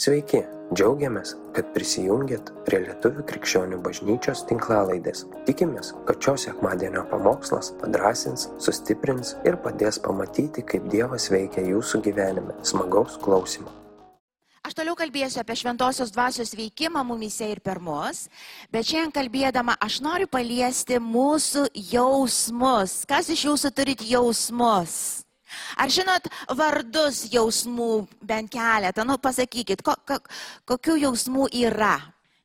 Sveiki, džiaugiamės, kad prisijungiat prie Lietuvų krikščionių bažnyčios tinklalaidės. Tikimės, kad šios sekmadienio pamokslas padrasins, sustiprins ir padės pamatyti, kaip Dievas veikia jūsų gyvenime. Smagaus klausimų. Aš toliau kalbėsiu apie šventosios dvasios veikimą mumise ir per mus, bet šiandien kalbėdama aš noriu paliesti mūsų jausmus. Kas iš jūsų turit jausmus? Ar žinot vardus jausmų bent keletą? Nu, pasakykit, ko, ko, kokių jausmų yra?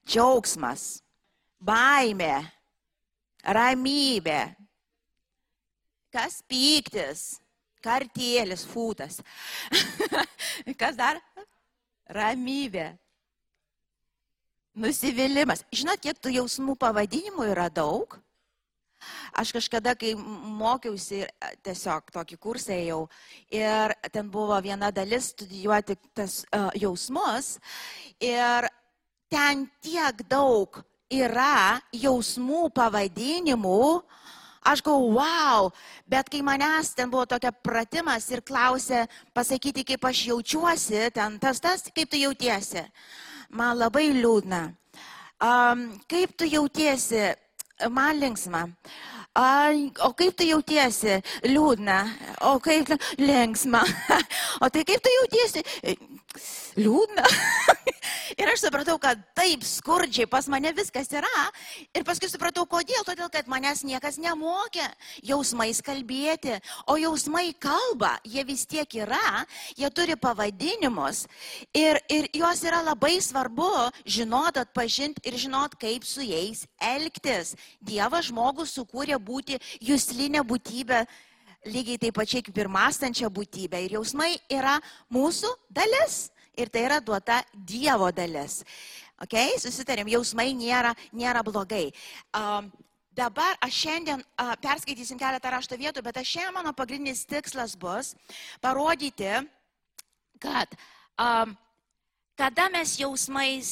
Džiaugsmas, baimė, ramybė, kas pyktis, kartėlis, fūtas. kas dar? Ramybė. Nusivylimas. Žinot, kiek tų jausmų pavadinimų yra daug? Aš kažkada, kai mokiausi, tiesiog tokį kursą ėjau ir ten buvo viena dalis studijuoti tas uh, jausmus ir ten tiek daug yra jausmų pavadinimų, aš galvoju, wow, bet kai manęs ten buvo tokia pratimas ir klausė pasakyti, kaip aš jaučiuosi, ten tas tas, kaip tu jautiesi, man labai liūdna. Um, kaip tu jautiesi, man linksma. Ai, o kaip tu jautiesi? Liūdna. O kaip linksma. O tai kaip tu jautiesi? liūdna. Ir aš supratau, kad taip skurdžiai pas mane viskas yra. Ir paskui supratau, kodėl. Todėl, kad manęs niekas nemokė jausmais kalbėti. O jausmai kalba, jie vis tiek yra, jie turi pavadinimus. Ir, ir juos yra labai svarbu žinot, atpažinti ir žinot, kaip su jais elgtis. Dievas žmogų sukūrė būti jūslinė būtybė lygiai taip pačiai kaip ir mąstančia būtybė. Ir jausmai yra mūsų dalis. Ir tai yra duota Dievo dalis. Okay? Susitarėm, jausmai nėra, nėra blogai. Um, Dabar aš šiandien uh, perskaitysim keletą rašto vietų, bet aš šiandien mano pagrindinis tikslas bus parodyti, kad um, kada mes jausmais,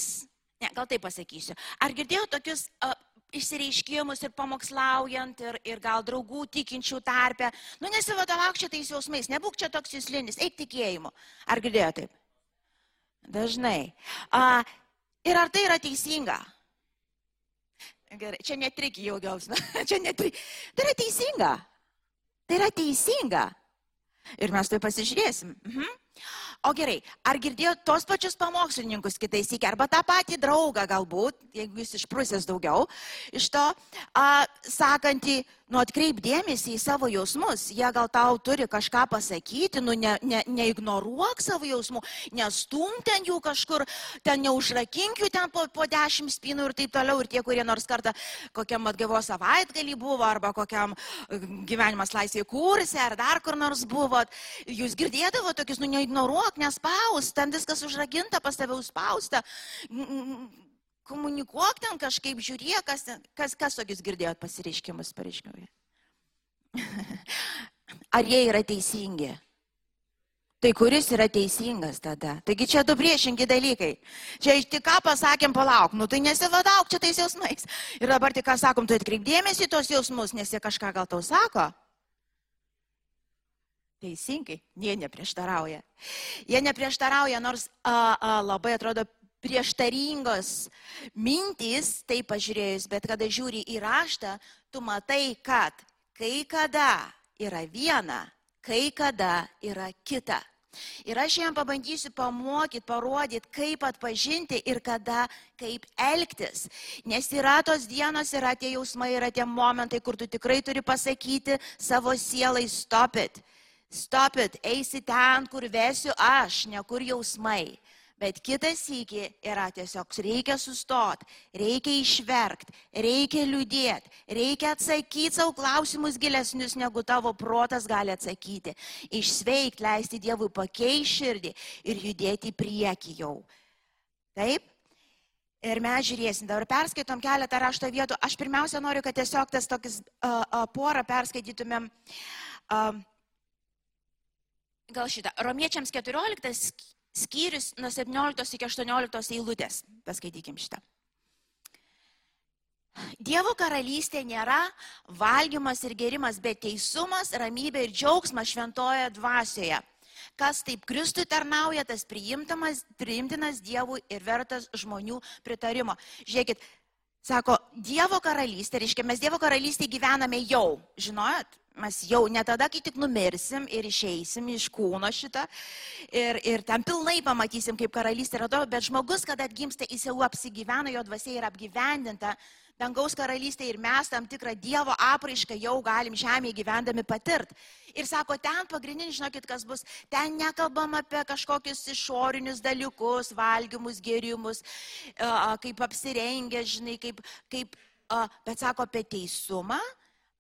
ne, gal taip pasakysiu, ar girdėjau tokius uh, išsireiškimus ir pamokslaujant, ir, ir gal draugų tikinčių tarpę. Nu nesivadovauk čia tais jausmais, nebūk čia toks jūslinis, eik tikėjimu. Ar girdėjo taip? Dažnai. A, ir ar tai yra teisinga? Gerai, čia netriki jau jausmą. čia netriki. Tai yra teisinga. Tai yra teisinga. Ir mes tai pasižiūrėsim. Mhm. O gerai, ar girdėjot tos pačius pamokslininkus kitais iki, arba tą patį draugą galbūt, jeigu jūs išprusęs daugiau, iš to, a, sakantį, nu atkreip dėmesį į savo jausmus, jie gal tau turi kažką pasakyti, nu ne, ne, neignoruok savo jausmų, nestum ten jų kažkur, ten neužrakink jų ten po, po dešimt spynų ir taip toliau, ir tie, kurie nors kartą kokiam atgavos savaitgalį buvo, arba kokiam e, gyvenimas laisvėje kursė, ar dar kur nors buvot, jūs girdėdavo tokius, nu neignoruok, nespaus, ten viskas užraginta, pas tave užspausta komunikuok ten kažkaip, žiūrėk, kas, kas, kas tokius girdėjot pasireiškimus pareiškimui. Ar jie yra teisingi? Tai kuris yra teisingas tada? Taigi čia du priešingi dalykai. Čia tik ką pasakėm, palauk, nu tai nesivadauk čia tais jausmais. Ir dabar tik ką sakom, tu atkreipdėmėsi tos jausmus, nes jie kažką gal tau sako. Teisingai, jie neprieštarauja. Jie neprieštarauja, nors a, a, labai atrodo prieštaringos mintys, tai pažiūrėjus, bet kada žiūri į raštą, tu matai, kad kai kada yra viena, kai kada yra kita. Ir aš jam pabandysiu pamokyti, parodyti, kaip atpažinti ir kada, kaip elgtis. Nes yra tos dienos, yra tie jausmai, yra tie momentai, kur tu tikrai turi pasakyti savo sielai, stop it. Stop it, eisi ten, kur vesiu aš, ne kur jausmai. Bet kitas iki yra tiesiog reikia sustoti, reikia išverkti, reikia liūdėti, reikia atsakyti savo klausimus gilesnius, negu tavo protas gali atsakyti. Išsveikti, leisti Dievui pakeisti širdį ir judėti į priekį jau. Taip? Ir mes žiūrėsim, dabar perskaitom keletą rašto vietų. Aš pirmiausia noriu, kad tiesiog tas tokis uh, uh, porą perskaitytumėm. Uh, gal šitą. Romiečiams 14 skyrius nuo 17 iki 18 eilutės. Paskaitykim šitą. Dievo karalystė nėra valgymas ir gerimas, bet teisumas, ramybė ir džiaugsmas šventoje dvasioje. kas taip Kristui tarnauja, tas priimtinas Dievui ir vertas žmonių pritarimo. Žiūrėkit, sako, Dievo karalystė, reiškia, mes Dievo karalystėje gyvename jau, žinojot? Mes jau ne tada, kai tik numirsim ir išeisim iš kūno šitą ir, ir ten pilnai pamatysim, kaip karalystė yra to, bet žmogus, kada atgimsta, jis jau apsigyvena, jo dvasia yra apgyvendinta dangaus karalystė ir mes tam tikrą Dievo apraišką jau galim žemėje gyvendami patirt. Ir sako, ten pagrindinis, žinokit, kas bus, ten nekalbam apie kažkokius išorinius dalykus, valgymus, gėrimus, kaip apsirengę, žinai, kaip, kaip, bet sako apie teisumą,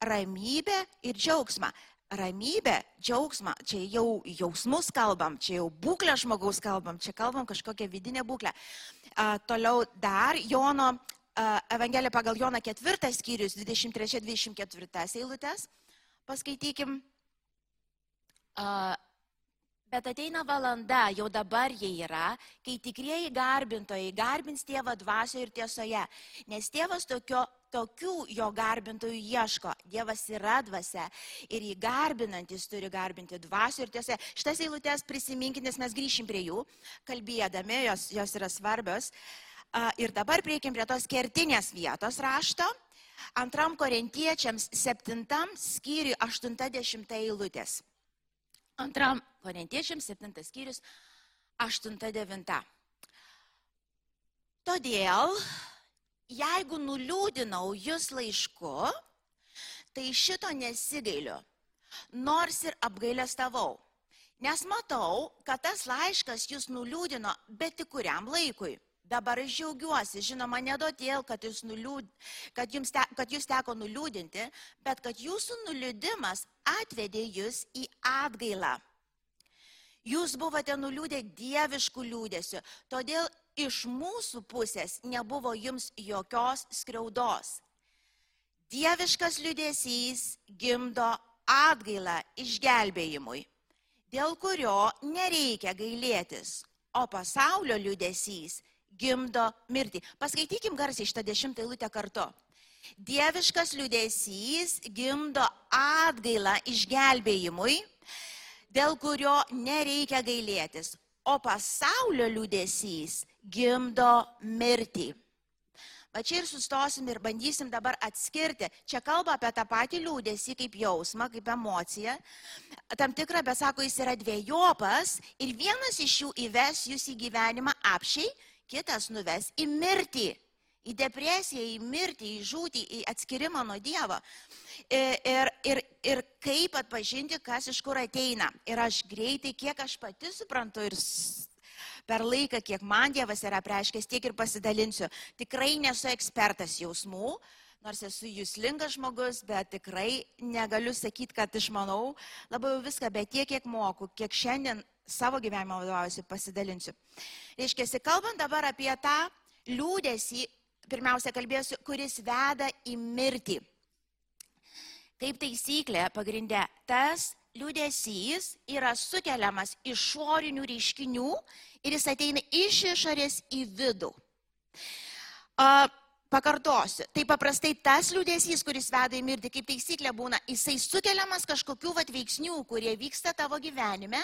ramybę ir džiaugsmą ramybę, džiaugsmą, čia jau jausmus kalbam, čia jau būklę žmogaus kalbam, čia kalbam kažkokią vidinę būklę. A, toliau dar Jono Evangelija pagal Joną 4 skyrius 23-24 eilutės. Paskaitykim. Bet ateina valanda, jau dabar jie yra, kai tikrieji garbintojai garbins tėvą dvasioje ir tiesoje, nes tėvas tokio, tokių jo garbintojų ieško. Dievas yra dvasia ir jį garbinantis turi garbinti dvasioje ir tiesoje. Šitas eilutės prisiminkit, nes mes grįšim prie jų, kalbėdami, jos, jos yra svarbios. Ir dabar prieikim prie tos kertinės vietos rašto. Antram korintiečiams septintam skyriui 80 eilutės. Antram korintiečiams septintas skyrius 8-9. Todėl, jeigu nuliūdinau jūs laišku, tai šito nesigailiu, nors ir apgailestavau. Nes matau, kad tas laiškas jūs nuliūdino, bet tik kuriam laikui Dabar aš džiaugiuosi, žinoma, ne todėl, kad jūs, nuliūd, kad, te, kad jūs teko nuliūdinti, bet kad jūsų nuliūdimas atvedė jūs į atgailą. Jūs buvote nuliūdę dieviškų liūdėsių, todėl iš mūsų pusės nebuvo jums jokios skriaudos. Dieviškas liūdėsys gimdo atgailą išgelbėjimui, dėl kurio nereikia gailėtis, o pasaulio liūdėsys gimdo mirtį. Paskaitykim garsiai šitą dešimtą eilutę kartu. Dieviškas liūdėsys gimdo atgailą išgelbėjimui, dėl kurio nereikia gailėtis, o pasaulio liūdėsys gimdo mirtį. Va čia ir sustosim ir bandysim dabar atskirti. Čia kalba apie tą patį liūdėsį kaip jausmą, kaip emociją. Tam tikrą, bet sako, jis yra dviejopas ir vienas iš jų įves jūs į gyvenimą apšiai kitas nuves į mirtį, į depresiją, į mirtį, į žūtį, į atskirimą nuo Dievo. Ir, ir, ir kaip atpažinti, kas iš kur ateina. Ir aš greitai, kiek aš pati suprantu ir per laiką, kiek man Dievas yra preiškęs, tiek ir pasidalinsiu. Tikrai nesu ekspertas jausmų, nors esu jūslingas žmogus, bet tikrai negaliu sakyti, kad išmanau labai viską, bet tiek, kiek moku, kiek šiandien savo gyvenimo vadovausiu, pasidalinsiu. Reiškia, kalbant dabar apie tą liūdėsi, pirmiausia kalbėsiu, kuris veda į mirtį. Kaip taisyklė, pagrindė, tas liūdėsys yra sukeliamas išorinių reiškinių ir jis ateina iš išorės į vidų. Pakartosiu, tai paprastai tas liūdėsys, kuris veda į mirtį, kaip taisyklė būna, jisai sukeliamas kažkokių vat, veiksnių, kurie vyksta tavo gyvenime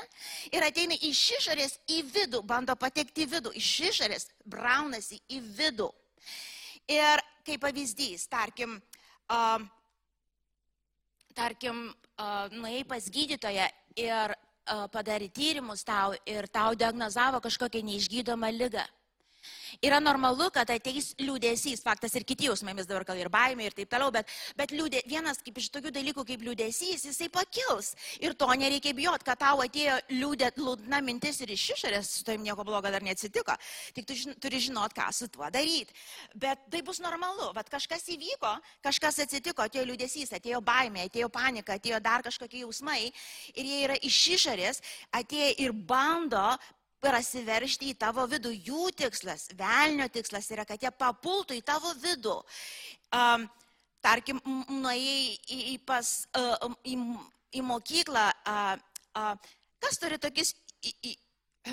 ir ateina iš išorės į vidų, bando patekti į vidų, iš išorės braunasi į vidų. Ir kaip pavyzdys, tarkim, uh, tarkim, uh, nuėjai pas gydytoją ir uh, padarė tyrimus tau ir tau diagnozavo kažkokią neišgydomą lygą. Yra normalu, kad ateis liūdėsys, faktas ir kiti jausmai, mes dabar gal ir baimė ir taip toliau, bet, bet liūdė, vienas kaip iš tokių dalykų kaip liūdėsys, jisai pakils. Ir to nereikia bijoti, kad tau atėjo liūdė, liūdna mintis ir iš išorės, su tavim nieko blogo dar neatsitiko. Tik tu žin, turi žinot, ką su tuo daryti. Bet tai bus normalu, bet kažkas įvyko, kažkas atsitiko, atėjo liūdėsys, atėjo baimė, atėjo panika, atėjo dar kažkokie jausmai ir jie yra iš išorės, atėjo ir bando prasiveršti į tavo vidų. Jų tikslas, velnio tikslas yra, kad jie papultų į tavo vidų. Um, tarkim, nuėjai į, į, pas, uh, į, į mokyklą, uh, uh, kas turi tokius į, į,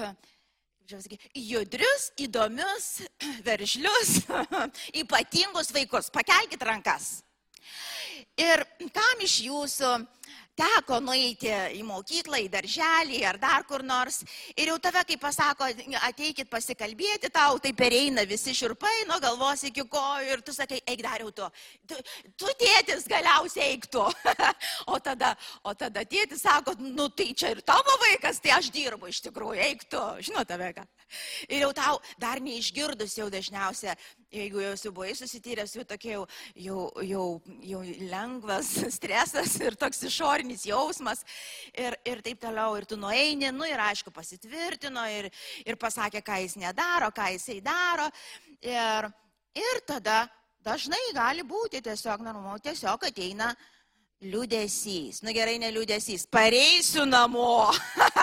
uh, judrius, įdomius, veržlius, ypatingus vaikus. Pakelkite rankas. Ir kam iš jūsų teko nueiti į mokyklą, į darželį ar dar kur nors ir jau tave, kai pasako, ateikit pasikalbėti, tau tai pereina visi širpai nuo galvos iki kojų ir tu sakai, eik dariau tu. Tu, tu tėtis galiausiai eik tu. o, tada, o tada tėtis sako, nu tai čia ir tavo vaikas, tai aš dirbu iš tikrųjų, eik tu. Žinote, ką. Ir jau tau dar neišgirdus jau dažniausia, jeigu jau esi buvai susityręs, jau tokia jau, jau, jau, jau lengvas stresas ir toks išorinis jausmas ir, ir taip toliau. Ir tu nueini, nu ir aišku, pasitvirtino ir, ir pasakė, ką jis nedaro, ką jisai daro. Ir, ir tada dažnai gali būti tiesiog normalu, tiesiog ateina Liūdėsys, nu gerai, ne liūdėsys, pareisiu namo,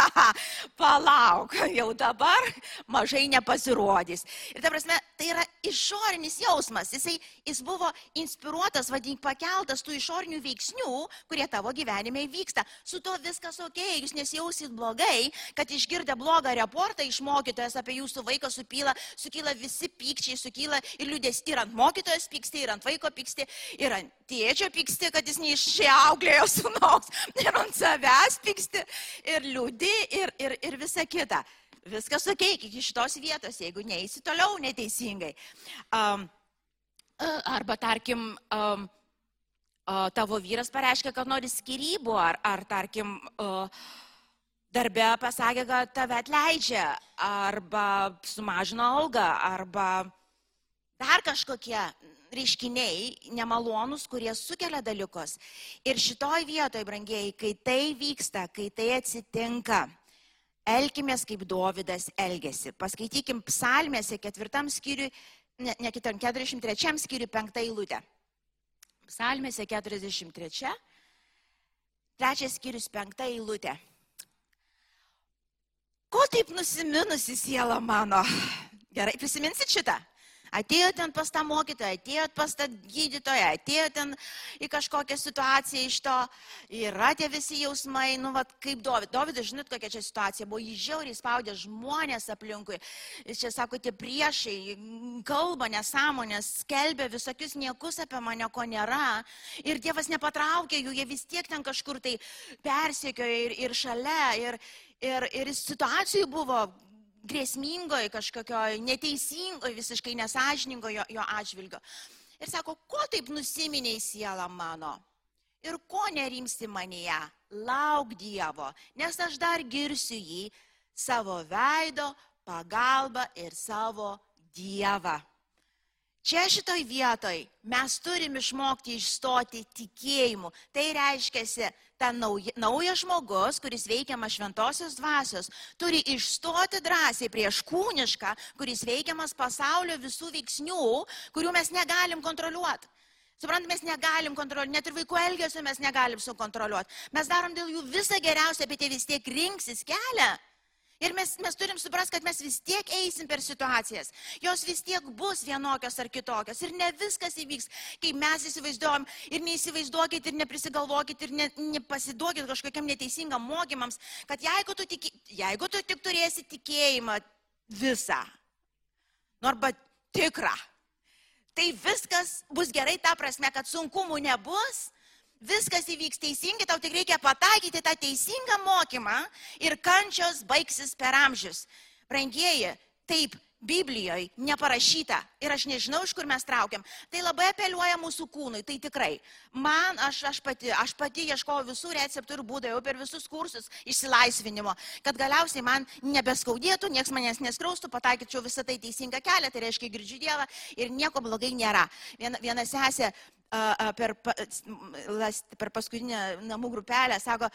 palauk, jau dabar mažai nepasirodys. Ir ta prasme, tai yra išorinis jausmas, Jisai, jis buvo inspiruotas, vadink, pakeltas tų išorinių veiksnių, kurie tavo gyvenime vyksta. Su to viskas ok, jūs nesijausit blogai, kad išgirdę blogą reportą iš mokytojas apie jūsų vaiką supyla, sukyla visi pykčiai, sukyla ir liūdės ir ant mokytojas pyksti, ir ant vaiko pyksti, ir ant tėčio pyksti, kad jis neišauklėjo sunaus, ir ant savęs pyksti, ir liūdi, ir, ir, ir visa kita. Viskas ok, iki šitos vietos, jeigu neįsi toliau neteisingai. Um, arba tarkim, um, tavo vyras pareiškia, kad nori skirybų, ar, ar tarkim, uh, darbe pasakė, kad tave atleidžia, arba sumažino algą, arba dar kažkokie reiškiniai nemalonus, kurie sukelia dalykus. Ir šitoj vietoje, brangiai, kai tai vyksta, kai tai atsitinka, elkimės kaip Dovydas elgesi. Paskaitykim psalmėse ketvirtam skyriui, ne, ne kitam, 43 skyriui penktą eilutę. Psalmėse 43, trečias skyrius penkta eilutė. Ko taip nusiminusi siela mano? Gerai, prisiminsit šitą? Atėjot ten pas tą mokytoją, atėjot pas tą gydytoją, atėjot ten į kažkokią situaciją iš to, yra tie visi jausmai, nu, vat, kaip Dovydas. Dovydas, žinot, kokia čia situacija buvo, jį žiauriai spaudė žmonės aplinkui. Jis čia sako, tie priešai kalba nesąmonės, skelbia visokius niekus apie mane, ko nėra. Ir Dievas nepatraukė jų, jie vis tiek ten kažkur tai persiekiojo ir, ir šalia. Ir, ir, ir situacijų buvo grėsmingoje, kažkokioje neteisingoje, visiškai nesažiningoje jo, jo atžvilgio. Ir sako, ko taip nusiminiai siela mano? Ir ko nerimsti manyje? Lauk Dievo, nes aš dar girsiu jį savo veido, pagalbą ir savo Dievą. Čia šitoj vietoj mes turim išmokti išstoti tikėjimu. Tai reiškia, ta nauja, naujas žmogus, kuris veikiamas šventosios dvasios, turi išstoti drąsiai prieš kūnišką, kuris veikiamas pasaulio visų veiksnių, kurių mes negalim kontroliuoti. Suprant, mes negalim kontroliuoti, net ir vaikų elgesio mes negalim sukontroliuoti. Mes darom dėl jų visą geriausią, bet jie vis tiek rinksis kelią. Ir mes, mes turim suprasti, kad mes vis tiek eisim per situacijas. Jos vis tiek bus vienokios ar kitokios. Ir ne viskas įvyks, kaip mes įsivaizduojam. Ir neįsivaizduokit, ir neprisigalvokit, ir ne, nepasiduokit kažkokiam neteisingam mokymams, kad jeigu tu, tiki, jeigu tu tik turėsi tikėjimą visą, nu arba tikrą, tai viskas bus gerai ta prasme, kad sunkumų nebus viskas įvyks teisingai, tau tik reikia pataikyti tą teisingą mokymą ir kančios baigsis per amžius. Brangieji, taip, Biblijoje neparašyta ir aš nežinau, iš kur mes traukiam. Tai labai apeliuoja mūsų kūnui, tai tikrai. Man, aš, aš, pati, aš pati ieškojau visų receptų ir būdų, jau per visus kursus išsilaisvinimo, kad galiausiai man nebeskaudėtų, niekas manęs neskraustų, pataikyčiau visą tai teisingą kelią, tai reiškia girdžiu Dievą ir nieko blogai nėra. Viena, viena sesė per, per paskutinę namų grupelę, sako,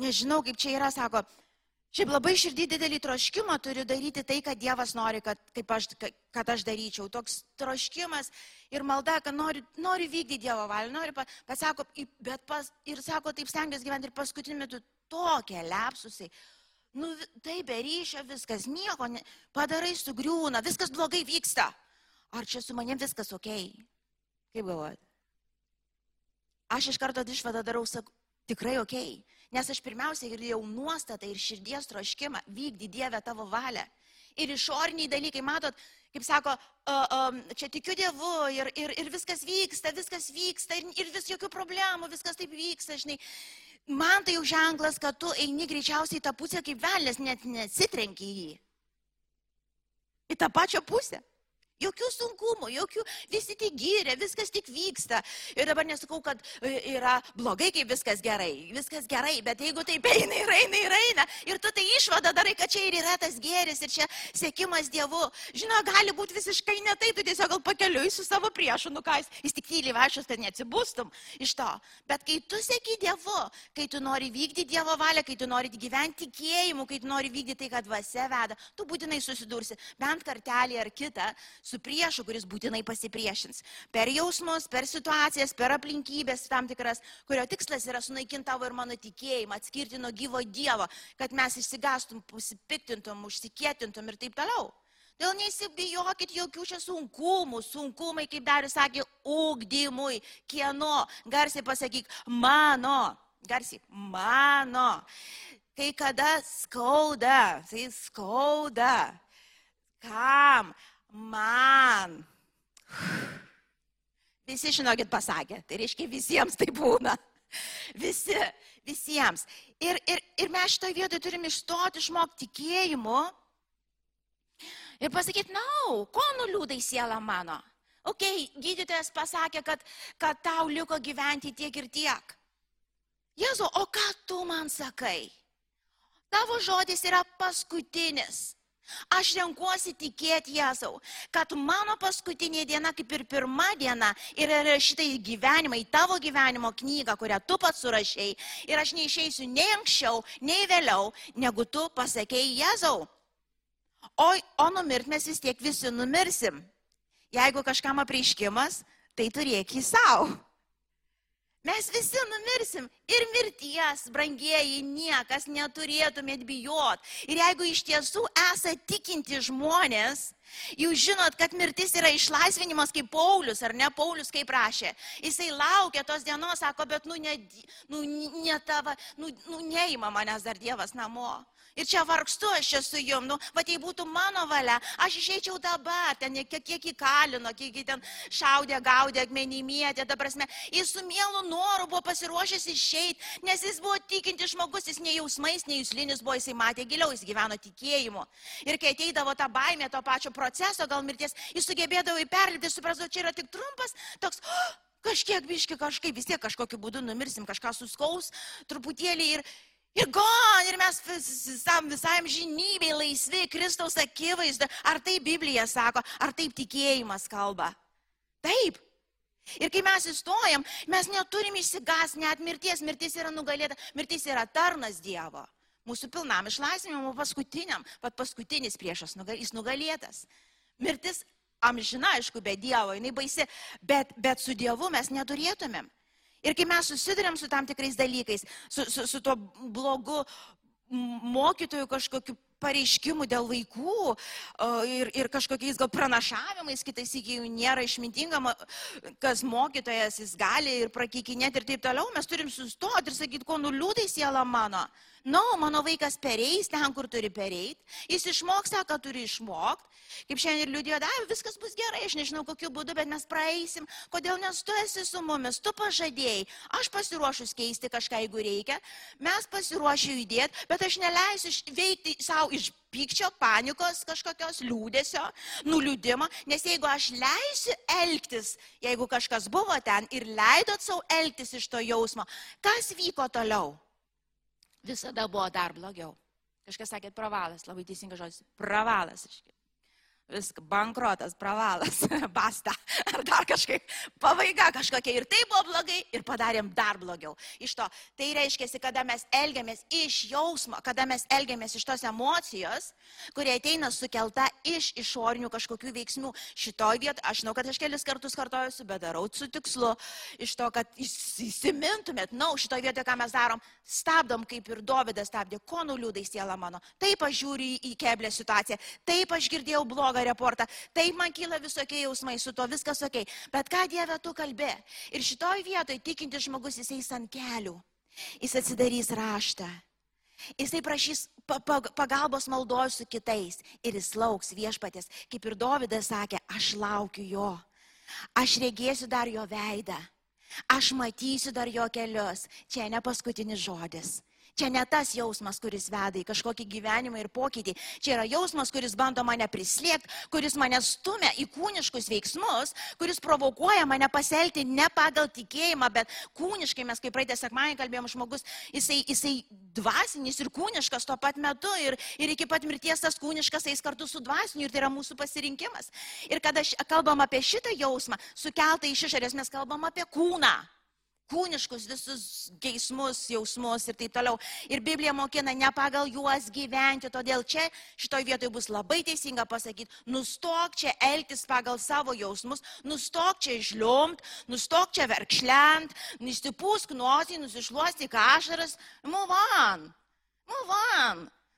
nežinau kaip čia yra, sako, šiaip labai širdį didelį troškimą turiu daryti tai, kad Dievas nori, kad, aš, kad aš daryčiau. Toks troškimas ir malda, kad noriu, noriu vykdyti Dievo valią, noriu, pasako, bet pas, ir sako, taip stengiuosi gyventi ir paskutiniu metu tokie lepsusai. Nu, tai be ryšio viskas, nieko, ne, padarai sugriūna, viskas blogai vyksta. Ar čia su manim viskas ok? Kaip galvojate? Aš iš karto išvadą darau, sakau, tikrai ok. Nes aš pirmiausia girdėjau nuostatą ir širdies troškimą vykdyti Dievę tavo valią. Ir išoriniai dalykai, matot, kaip sako, uh, um, čia tikiu Dievu ir, ir, ir viskas vyksta, viskas vyksta ir, ir vis jokių problemų, viskas taip vyksta, žinai. man tai jau ženklas, kad tu eini greičiausiai į tą pusę, kaip velnės net nesitrenki į jį. Į tą pačią pusę. Jokių sunkumų, jokių, visi tik gyrė, viskas tik vyksta. Ir dabar nesakau, kad e, yra blogai, kai viskas gerai. Viskas gerai, bet jeigu taip eina ir eina ir eina, ir tu tai išvada darai, kad čia ir yra tas gėris, ir čia sėkimas Dievu. Žinau, gali būti visiškai ne taip, tu tiesiog gal pakeliui su savo priešu, nu ką jis, jis tik tyliai vašas, kad neatsibūstum iš to. Bet kai tu sėki Dievu, kai tu nori vykdyti Dievo valią, kai tu nori gyventi tikėjimu, kai tu nori vykdyti tai, kad dvasia veda, tu būtinai susidursi bent kartelį ar kitą su priešu, kuris būtinai pasipriešins. Per jausmus, per situacijas, per aplinkybės tam tikras, kurio tikslas yra sunaikinti tavo ir mano tikėjimą, atskirti nuo gyvo Dievo, kad mes išsigastum, pusipiktintum, užsikėtintum ir taip toliau. Dėl neįsibijokit jokių čia sunkumų, sunkumai, kaip dar sakė, ugdymui, kieno, garsiai pasakyk, mano, garsiai, mano. Kai kada skauda, tai skauda. Kam? Man. Visi, žinokit, pasakė, tai reiškia visiems tai būna. Visi, visiems. Ir, ir, ir mes šitoje vietoje turime išstoti, išmokti tikėjimu ir pasakyti, na, no, ko nuliūdai siela mano. Ok, gydytojas pasakė, kad, kad tau liko gyventi tiek ir tiek. Jėzu, o ką tu man sakai? Tavo žodis yra paskutinis. Aš renkuosi tikėti Jėzau, kad mano paskutinė diena, kaip ir pirma diena, yra rašyta į gyvenimą, į tavo gyvenimo knygą, kurią tu pats surašiai. Ir aš neišeisiu nei anksčiau, nei vėliau, negu tu pasakėjai Jėzau. O, o numirt mes vis tiek visi numirsim. Jeigu kažkam apreiškimas, tai turėk į savo. Mes visi numirsim ir mirties, brangieji, niekas neturėtumėt bijot. Ir jeigu iš tiesų esate tikinti žmonės, jūs žinot, kad mirtis yra išlaisvinimas kaip Paulius, ar ne Paulius kaip rašė. Jisai laukia tos dienos, sako, bet nu, ne, nu, ne tava, nu, nu neima manęs dar Dievas namo. Ir čia vargstu aš čia su jum, nu, va tai būtų mano valia, aš išeičiau dabar, ten kiek, kiek įkalino, kiek ten šaudė, gaudė, akmenimėtė, ta prasme, jis su mielu noru buvo pasiruošęs išeiti, nes jis buvo tikinti žmogus, jis nei jausmais, nei jūslinis buvo, jisai matė giliau, jis gyveno tikėjimu. Ir kai ateidavo ta baimė to pačio proceso, gal mirties, jis sugebėdavo įperlipti, suprasdavo, čia yra tik trumpas, toks, oh, kažkiek biški kažkaip, vis tiek kažkokiu būdu numirsim, kažką suskaus truputėlį ir Ir gon, ir mes visam, visam žinybei laisvi Kristaus akivaizdu. Ar tai Biblija sako, ar taip tikėjimas kalba? Taip. Ir kai mes įstojam, mes neturim išsigas net mirties. Mirtis yra nugalėta, mirtis yra tarnas Dievo. Mūsų pilnam išlaisvinimui, paskutiniam, pat paskutinis priešas, jis nugalėtas. Mirtis amžina, aišku, be Dievo, jinai baisi, bet, bet su Dievu mes neturėtumėm. Ir kai mes susidurėm su tam tikrais dalykais, su, su, su tuo blogu mokytojų kažkokiu pareiškimų dėl vaikų ir, ir kažkokiais gal pranašavimais, kitais iki jų nėra išmintinga, kas mokytojas jis gali ir prakeikinėti ir taip toliau, mes turim sustoti ir sakyti, ko nuliūdai siela mano. Na, no, mano vaikas pereis ten, kur turi pereiti, jis išmoks tą, ką turi išmokti. Kaip šiandien ir liūdėjo, da, viskas bus gerai, aš nežinau kokiu būdu, bet mes praeisim. Kodėl nes tu esi su mumis, tu pažadėjai, aš pasiruošus keisti kažką, jeigu reikia, mes pasiruošę judėti, bet aš neleisiu veikti savo iš pykčio, panikos, kažkokios liūdėsio, nuliūdimo, nes jeigu aš leisiu elgtis, jeigu kažkas buvo ten ir leidot savo elgtis iš to jausmo, kas vyko toliau? Visada buvo dar blogiau. Kažkas sakė, pravalas, labai teisingas žodis, pravalas. Iškai. Viskas, bankrotas, pravalas, basta. Ar dar kažkaip pabaiga kažkokia. Ir tai buvo blogai, ir padarėm dar blogiau. Iš to. Tai reiškia, kada mes elgiamės iš jausmo, kada mes elgiamės iš tos emocijos, kurie ateina sukelta iš išorinių kažkokių veiksmų. Šitoj vietoje, aš žinau, kad aš kelis kartus kartojusiu, bet darau su tikslu, iš to, kad įsimintumėt, na, no, šitoj vietoje, ką mes darom, stabdom, kaip ir Dovydas stabdė, ko nuliūdai siela mano. Taip aš žiūriu į keblę situaciją, taip aš girdėjau blogą blogą reportą. Taip man kyla visokie jausmai, su to viskas ok. Bet ką Dieve tu kalbė? Ir šitoj vietoj tikintis žmogus jis eis ant kelių. Jis atsidarys raštą. Jisai prašys pagalbos maldoju su kitais ir jis lauks viešpatės. Kaip ir Dovydas sakė, aš laukiu jo. Aš regėsiu dar jo veidą. Aš matysiu dar jo kelius. Čia ne paskutinis žodis. Čia ne tas jausmas, kuris veda į kažkokį gyvenimą ir pokytį. Čia yra jausmas, kuris bando mane prislėgti, kuris mane stumia į kūniškus veiksmus, kuris provokuoja mane pasielgti ne pagal tikėjimą, bet kūniškai. Mes kaip praeitą sekmanį kalbėjom žmogus, jisai, jisai dvasinis ir kūniškas tuo pat metu ir, ir iki pat mirties tas kūniškas eis kartu su dvasiniu ir tai yra mūsų pasirinkimas. Ir kada kalbam apie šitą jausmą, sukeltą iš išorės, mes kalbam apie kūną kūniškus visus geismus, jausmus ir taip toliau. Ir Biblija mokina ne pagal juos gyventi, todėl čia šitoj vietoje bus labai teisinga pasakyti, nustok čia elgtis pagal savo jausmus, nustok čia žliumt, nustok čia verkšlent, nustipūsk nosį, nusišluosti kažaras, move on.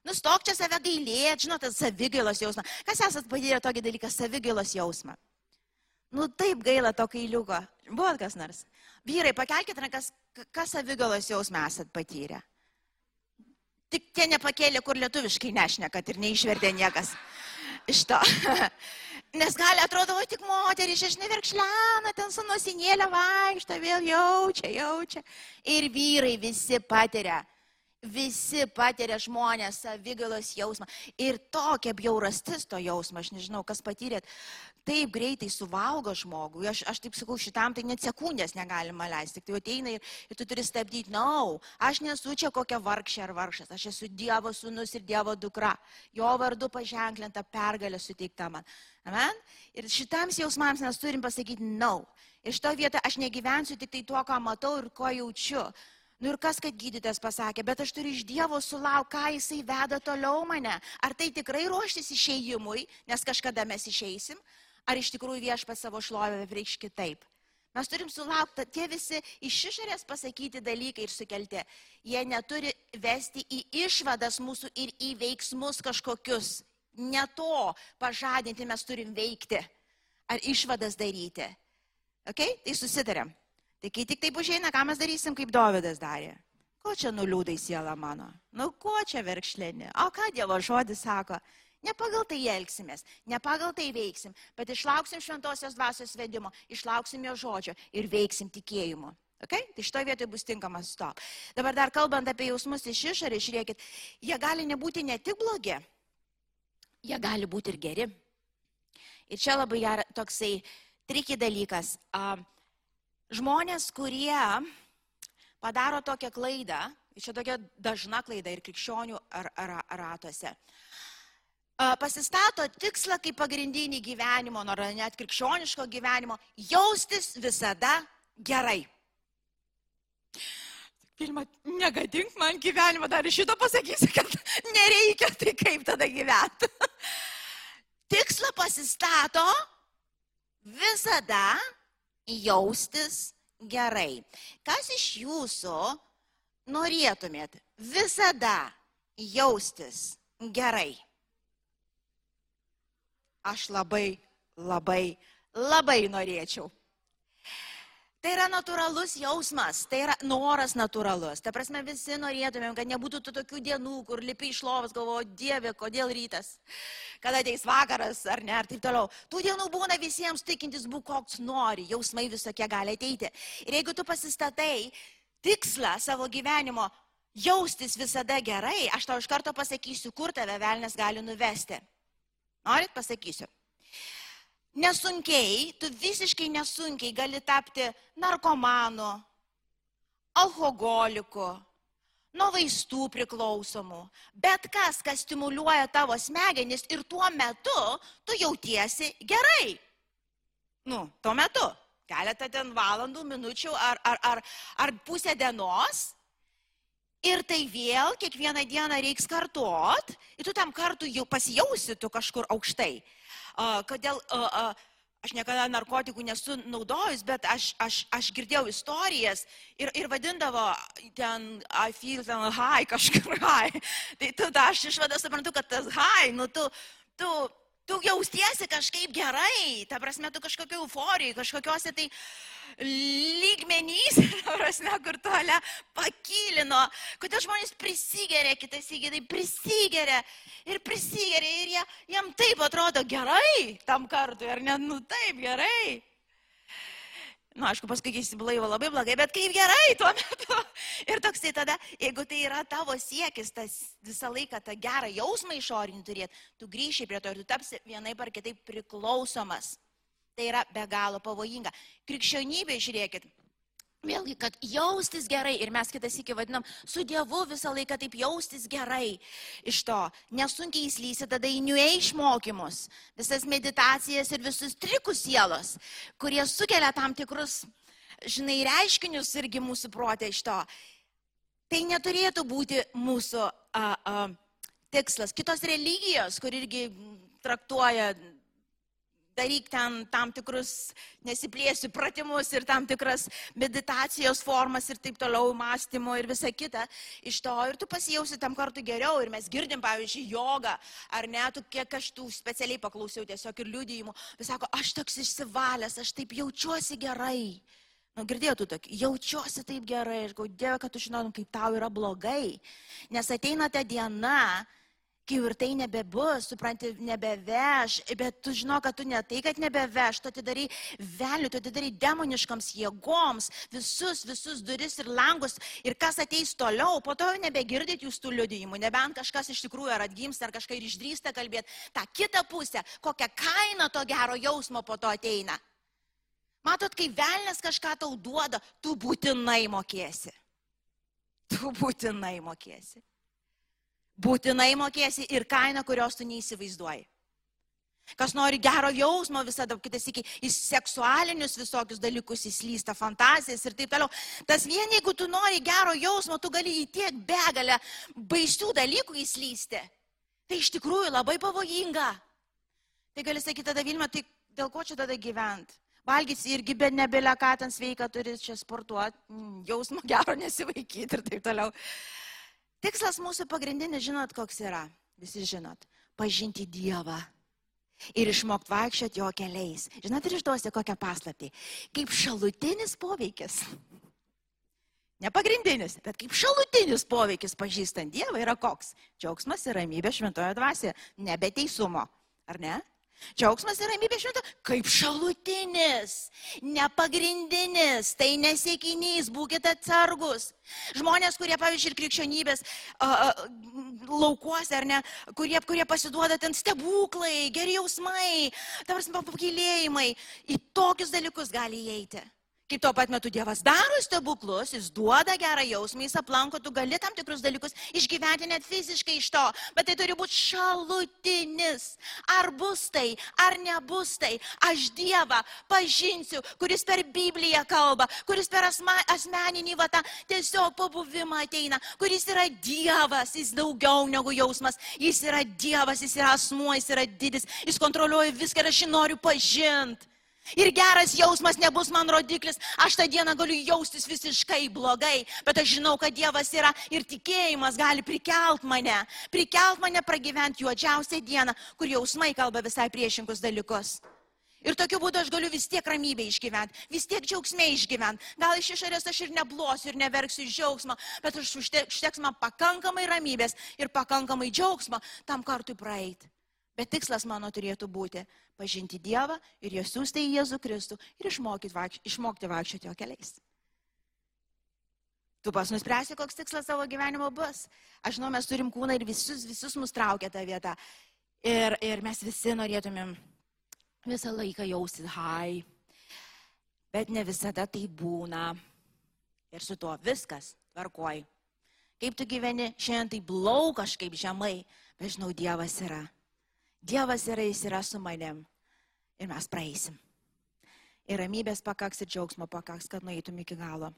Nustok čia save gailėti, žinote, savigailos jausmą. Kas esat patyrę tokį dalyką, savigailos jausmą? Nu taip gaila to kailiuko. Buvo kas nors? Vyrai, pakelkite rankas, kas savigalos jausmę esat patyrę. Tik tie nepakėlė, kur lietuviškai nešnekat ir neišvertė niekas iš to. Nes gali atrodo, o tik moteris, aš neverkšlena, ten su nusinėlė vaikšto, vėl jaučia, jaučia. Ir vyrai visi patiria Visi patiria žmonės savigalos jausmą. Ir tokia bjaurastis to jausmo, aš nežinau, kas patyrėt, taip greitai suvalgo žmogų. Aš, aš taip sakau, šitam tai net sekundės negalima leisti. Tai ateina ir, ir tu turi stabdyti, na, no, aš nesu čia kokia vargšė ar vargšas, aš esu Dievo sūnus ir Dievo dukra. Jo vardu paženklinta pergalė suteikta man. Amen? Ir šitams jausmams mes turim pasakyti, na. No. Ir šito vietą aš negyvensiu tik tai tuo, ką matau ir ko jaučiu. Nu ir kas, kad gydytas pasakė, bet aš turiu iš Dievo sulauk, ką jisai veda toliau mane. Ar tai tikrai ruoštis išėjimui, nes kažkada mes išeisim, ar iš tikrųjų viešpas savo šlovę reikš kitaip. Mes turim sulaukti, tie visi iš išorės pasakyti dalykai ir sukelti, jie neturi vesti į išvadas mūsų ir į veiksmus kažkokius. Ne to pažadinti mes turim veikti ar išvadas daryti. Okay? Tai susitarėm. Tai kai tik taip užeina, ką mes darysim, kaip Dovydas darė? Ko čia nuliūdai siela mano? Nu, ko čia verkšlėni? O ką Dievo žodis sako? Ne pagal tai elgsimės, ne pagal tai veiksim, bet išlauksim šventosios dvasios vedimo, išlauksim jo žodžio ir veiksim tikėjimu. Okay? Tai šitoje vietoje bus tinkamas stop. Dabar dar kalbant apie jausmus iš išorės, žiūrėkit, jie gali nebūti ne tik blogi, jie gali būti ir geri. Ir čia labai geras toksai triki dalykas. Žmonės, kurie padaro tokią klaidą, čia tokia dažna klaida ir krikščionių ar, ar, ar ratuose, pasistato tikslą kaip pagrindinį gyvenimo, nors net krikščioniško gyvenimo, jaustis visada gerai. Pirma, negadink man gyvenimą, dar iš šito pasakysiu, kad nereikia, tai kaip tada gyventi. Tikslą pasistato visada jaustis gerai. Kas iš jūsų norėtumėt visada jaustis gerai? Aš labai, labai, labai norėčiau. Tai yra natūralus jausmas, tai yra noras natūralus. Ta prasme, visi norėtumėm, kad nebūtų tų tokių dienų, kur lipi iš lovos, galvoju, Dieve, kodėl rytas, kada ateis vakaras ar ne, ar taip toliau. Tų dienų būna visiems tikintis būk koks nori, jausmai visokie gali ateiti. Ir jeigu tu pasistatai tikslą savo gyvenimo jaustis visada gerai, aš tau iš karto pasakysiu, kur tave velnės gali nuvesti. Norit, pasakysiu nesunkiai, tu visiškai nesunkiai gali tapti narkomanu, alkoholiku, nuo vaistų priklausomų. Bet kas, kas stimuliuoja tavo smegenis ir tuo metu tu jautiesi gerai. Nu, tuo metu. Keletą ten valandų, minučių ar, ar, ar, ar pusę dienos. Ir tai vėl kiekvieną dieną reiks kartuot. Ir tu tam kartu jau pasijausi tu kažkur aukštai kodėl aš niekada narkotikų nesu naudojus, bet aš, aš, aš girdėjau istorijas ir, ir vadindavo ten, I feel ten high, kažkur high. Tai tada aš išvada suprantu, kad tas high, nu tu, tu, tu jaustiesi kažkaip gerai, ta prasme, tu kažkokia euforija, kažkokiuose tai lygmenys, prasme, kur tuolia pakilino, kodėl žmonės prisigeria, kitas įgėdai prisigeria ir prisigeria ir jie, jam taip atrodo gerai tam kartui, ar ne, nu taip gerai. Na, nu, aišku, paskui įsiblaivo labai blogai, bet kaip gerai tuo metu. Ir toksai tada, jeigu tai yra tavo siekis, tas visą laiką tą gerą jausmą išorinį turėti, tu grįši prie to ir tu tapsi vienaip ar kitaip priklausomas. Tai yra be galo pavojinga. Krikščionybė, žiūrėkit, Vėlgi, kad jaustis gerai ir mes kitas iki vadinam, su Dievu visą laiką taip jaustis gerai. Iš to nesunkiai įslysi tada į New Age mokymus, visas meditacijas ir visus trikus sielos, kurie sukelia tam tikrus, žinai, reiškinius irgi mūsų protė iš to. Tai neturėtų būti mūsų a, a, tikslas. Kitos religijos, kur irgi traktuoja daryk ten tam tikrus, nesiplėsiu, pratimus ir tam tikras meditacijos formas ir taip toliau, mąstymo ir visa kita iš to. Ir tu pasijausi tam kartu geriau. Ir mes girdim, pavyzdžiui, jogą, ar ne, tu kiek aš tų specialiai paklausiau tiesiog ir liūdėjimų. Vis sako, aš toks išsivalęs, aš taip jaučiuosi gerai. Nu, girdėtų tokį, jaučiuosi taip gerai, aš gau, Dieve, kad tu žinotum, kaip tau yra blogai. Nes ateina ta diena, kai ir tai nebebus, supranti, nebeveš, bet tu žino, kad tu ne tai, kad nebeveš, tu atidarai vėlių, tu atidarai demoniškams jėgoms visus, visus duris ir langus ir kas ateis toliau, po to jau nebegirdit jūs tų liudijimų, nebent kažkas iš tikrųjų ar atgimsta, ar kažką ir išdrįsta kalbėti, tą kitą pusę, kokią kainą to gero jausmo po to ateina. Matot, kai velnės kažką tau duoda, tu būtinai mokėsi. Tu būtinai mokėsi būtinai mokėsi ir kainą, kurios tu neįsivaizduoji. Kas nori gero jausmo visada, kitas iki į seksualinius visokius dalykus įslysta, fantazijas ir taip toliau. Tas vien, jeigu tu nori gero jausmo, tu gali į tiek begalę baisių dalykų įslysti. Tai iš tikrųjų labai pavojinga. Tai gali sakyti tada Vilma, tai dėl ko čia tada gyventi? Valgys irgi be nebelė, ką ten sveika turi čia sportuoti, jausmo gero nesivaikyti ir taip toliau. Tikslas mūsų pagrindinis, žinot, koks yra? Visi žinot. Pažinti Dievą. Ir išmokti vaikščioti jo keliais. Žinot, ir išduosiu kokią paslaptį. Kaip šalutinis poveikis. Ne pagrindinis, bet kaip šalutinis poveikis pažįstant Dievą yra koks? Džiaugsmas ir ramybė šventojo dvasioje, nebe teisumo. Ar ne? Džiaugsmas ir ramybė švento kaip šalutinis, nepagrindinis, tai nesiekinys, būkite atsargus. Žmonės, kurie, pavyzdžiui, ir krikščionybės uh, uh, laukuose, ar ne, kurie, kurie pasiduoda ten stebuklai, geri jausmai, tavars pakilėjimai, į tokius dalykus gali įeiti. Kai tuo pat metu Dievas daro stebuklus, jis duoda gerą jausmą, jis aplanko, tu gali tam tikrus dalykus išgyventi net fiziškai iš to, bet tai turi būti šalutinis. Ar bus tai, ar nebus tai, aš Dievą pažinsiu, kuris per Bibliją kalba, kuris per asma, asmeninį vatą tiesiog pabuvimą ateina, kuris yra Dievas, jis daugiau negu jausmas, jis yra Dievas, jis yra asmuo, jis yra didis, jis kontroliuoja viską ir aš jį noriu pažinti. Ir geras jausmas nebus man rodiklis. Aš tą dieną galiu jaustis visiškai blogai, bet aš žinau, kad Dievas yra ir tikėjimas gali prikelt mane. Prikelt mane pragyventi juodžiausią dieną, kur jausmai kalba visai priešingus dalykus. Ir tokiu būdu aš galiu vis tiek ramybę išgyventi, vis tiek džiaugsmė išgyventi. Gal iš išorės aš ir neblosiu ir neverksiu iš džiaugsmo, bet aš užteks man pakankamai ramybės ir pakankamai džiaugsmo tam kartui praeiti. Bet tikslas mano turėtų būti pažinti Dievą ir jo siūsti į Jėzų Kristų ir vaikš, išmokti vaikščioti jo keliais. Tu pas nuspręsi, koks tikslas savo gyvenimo bus. Aš žinau, mes turim kūną ir visus, visus mus traukia tą vietą. Ir, ir mes visi norėtumėm visą laiką jausti hai. Bet ne visada tai būna. Ir su tuo viskas tvarkoj. Kaip tu gyveni, šiandien tai blau kažkaip žemai, bet žinau, Dievas yra. Dievas yra, jis yra su manim. Ir mes praeisim. Ir ramybės pakaks, ir džiaugsmo pakaks, kad nueitum iki galo.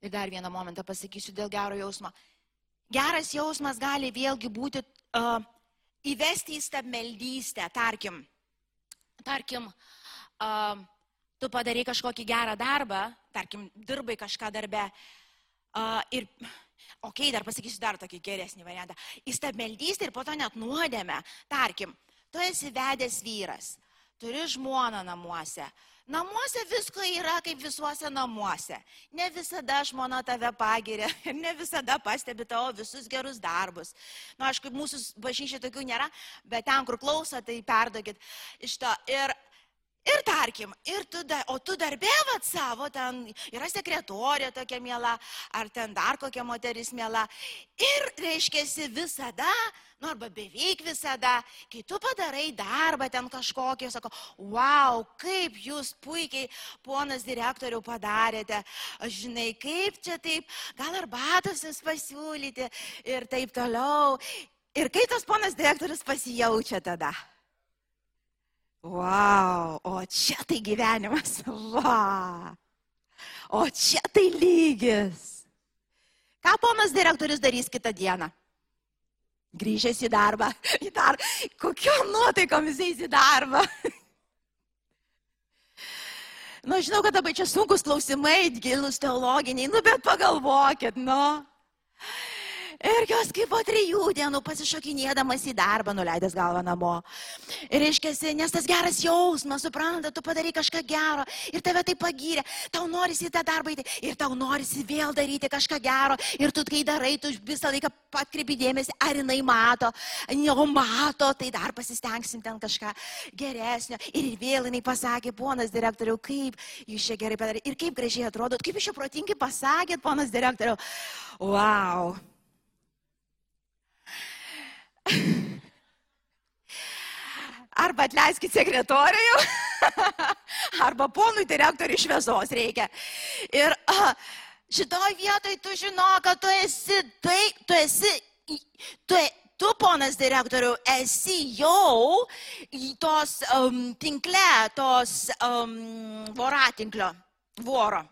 Ir dar vieną momentą pasakysiu dėl gero jausmo. Geras jausmas gali vėlgi būti uh, įvesti į stabmeldystę. Tarkim, tarkim uh, tu padarai kažkokį gerą darbą, tarkim, dirbai kažką darbe uh, ir Ok, dar pasakysiu dar tokį geresnį variantą. Įstabmeldystė ir po to net nuodėme. Tarkim, tu esi vedęs vyras, turi žmoną namuose. Namuose visko yra kaip visuose namuose. Ne visada žmona tave pagiria ir ne visada pastebi tavo visus gerus darbus. Na, nu, aišku, mūsų bažnyčia tokių nėra, bet ten, kur klauso, tai perdokit iš to. Ir, Ir tarkim, ir tu, da, o tu darbė vat savo, ten yra sekretorė tokia mėla, ar ten dar kokia moteris mėla. Ir reiškia, visada, nu arba beveik visada, kai tu padarai darbą ten kažkokį, sako, wow, kaip jūs puikiai, ponas direktoriau, padarėte, žinai, kaip čia taip, gal arbatos jums pasiūlyti ir taip toliau. Ir kaip tas ponas direktorius pasijaučia tada? Wow, o čia tai gyvenimas. Wow. O čia tai lygis. Ką ponas direktorius darys kitą dieną? Grįžęs į darbą. Į dar... Kokiom nuotaikom jis eis į darbą? Nu, žinau, kad dabar čia sunkus klausimai, gilus teologiniai, nu, bet pagalvokit, nu. Ir jos kaip po trijų dienų pasišokinėdamas į darbą, nuleidęs galvą namo. Ir reiškia, nes tas geras jausmas, supranta, tu padarai kažką gero ir tave tai pagyrė, tau norisi į tą darbą eiti ir tau norisi vėl daryti kažką gero. Ir tu, kai darai, tu visą laiką patkreipi dėmesį, ar jinai mato, jau mato, tai dar pasistengsim ten kažką geresnio. Ir vėl jinai pasakė, ponas direktoriau, kaip jūs čia gerai padarėte ir kaip gražiai atrodot, kaip jūs čia protingai pasakėt, ponas direktoriau. Wow. Arba atleiskit sekretorių, arba ponui direktoriui šviesos reikia. Ir šitoje vietoje tu žino, kad tu esi, tai, tu esi, tu, tu ponas direktoriu, esi jau tos um, tinkle, tos um, voratinklio, voro.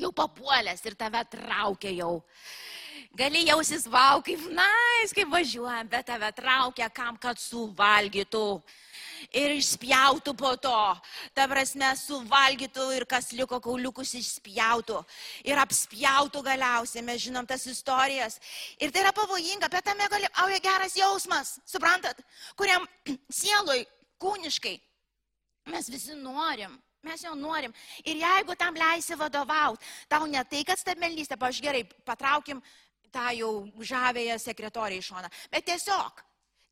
Jau papuolęs ir tave traukia jau. Gali jausis, vau, kaip nais, kaip važiuojam, bet tave traukia kam, kad suvalgytų. Ir išspjautų po to. Ta prasme, suvalgytų ir kas liko kauliukus išspjautų. Ir apspjautų galiausiai, mes žinom tas istorijas. Ir tai yra pavojinga, bet tame gali auja geras jausmas, suprantat, kuriam sieloj, kūniškai mes visi norim. Mes jau norim. Ir jeigu tam leisi vadovauti, tau ne tai, kad stabmelnystė, paž gerai, patraukim tą jau žavėją sekretorį iš šoną. Bet tiesiog,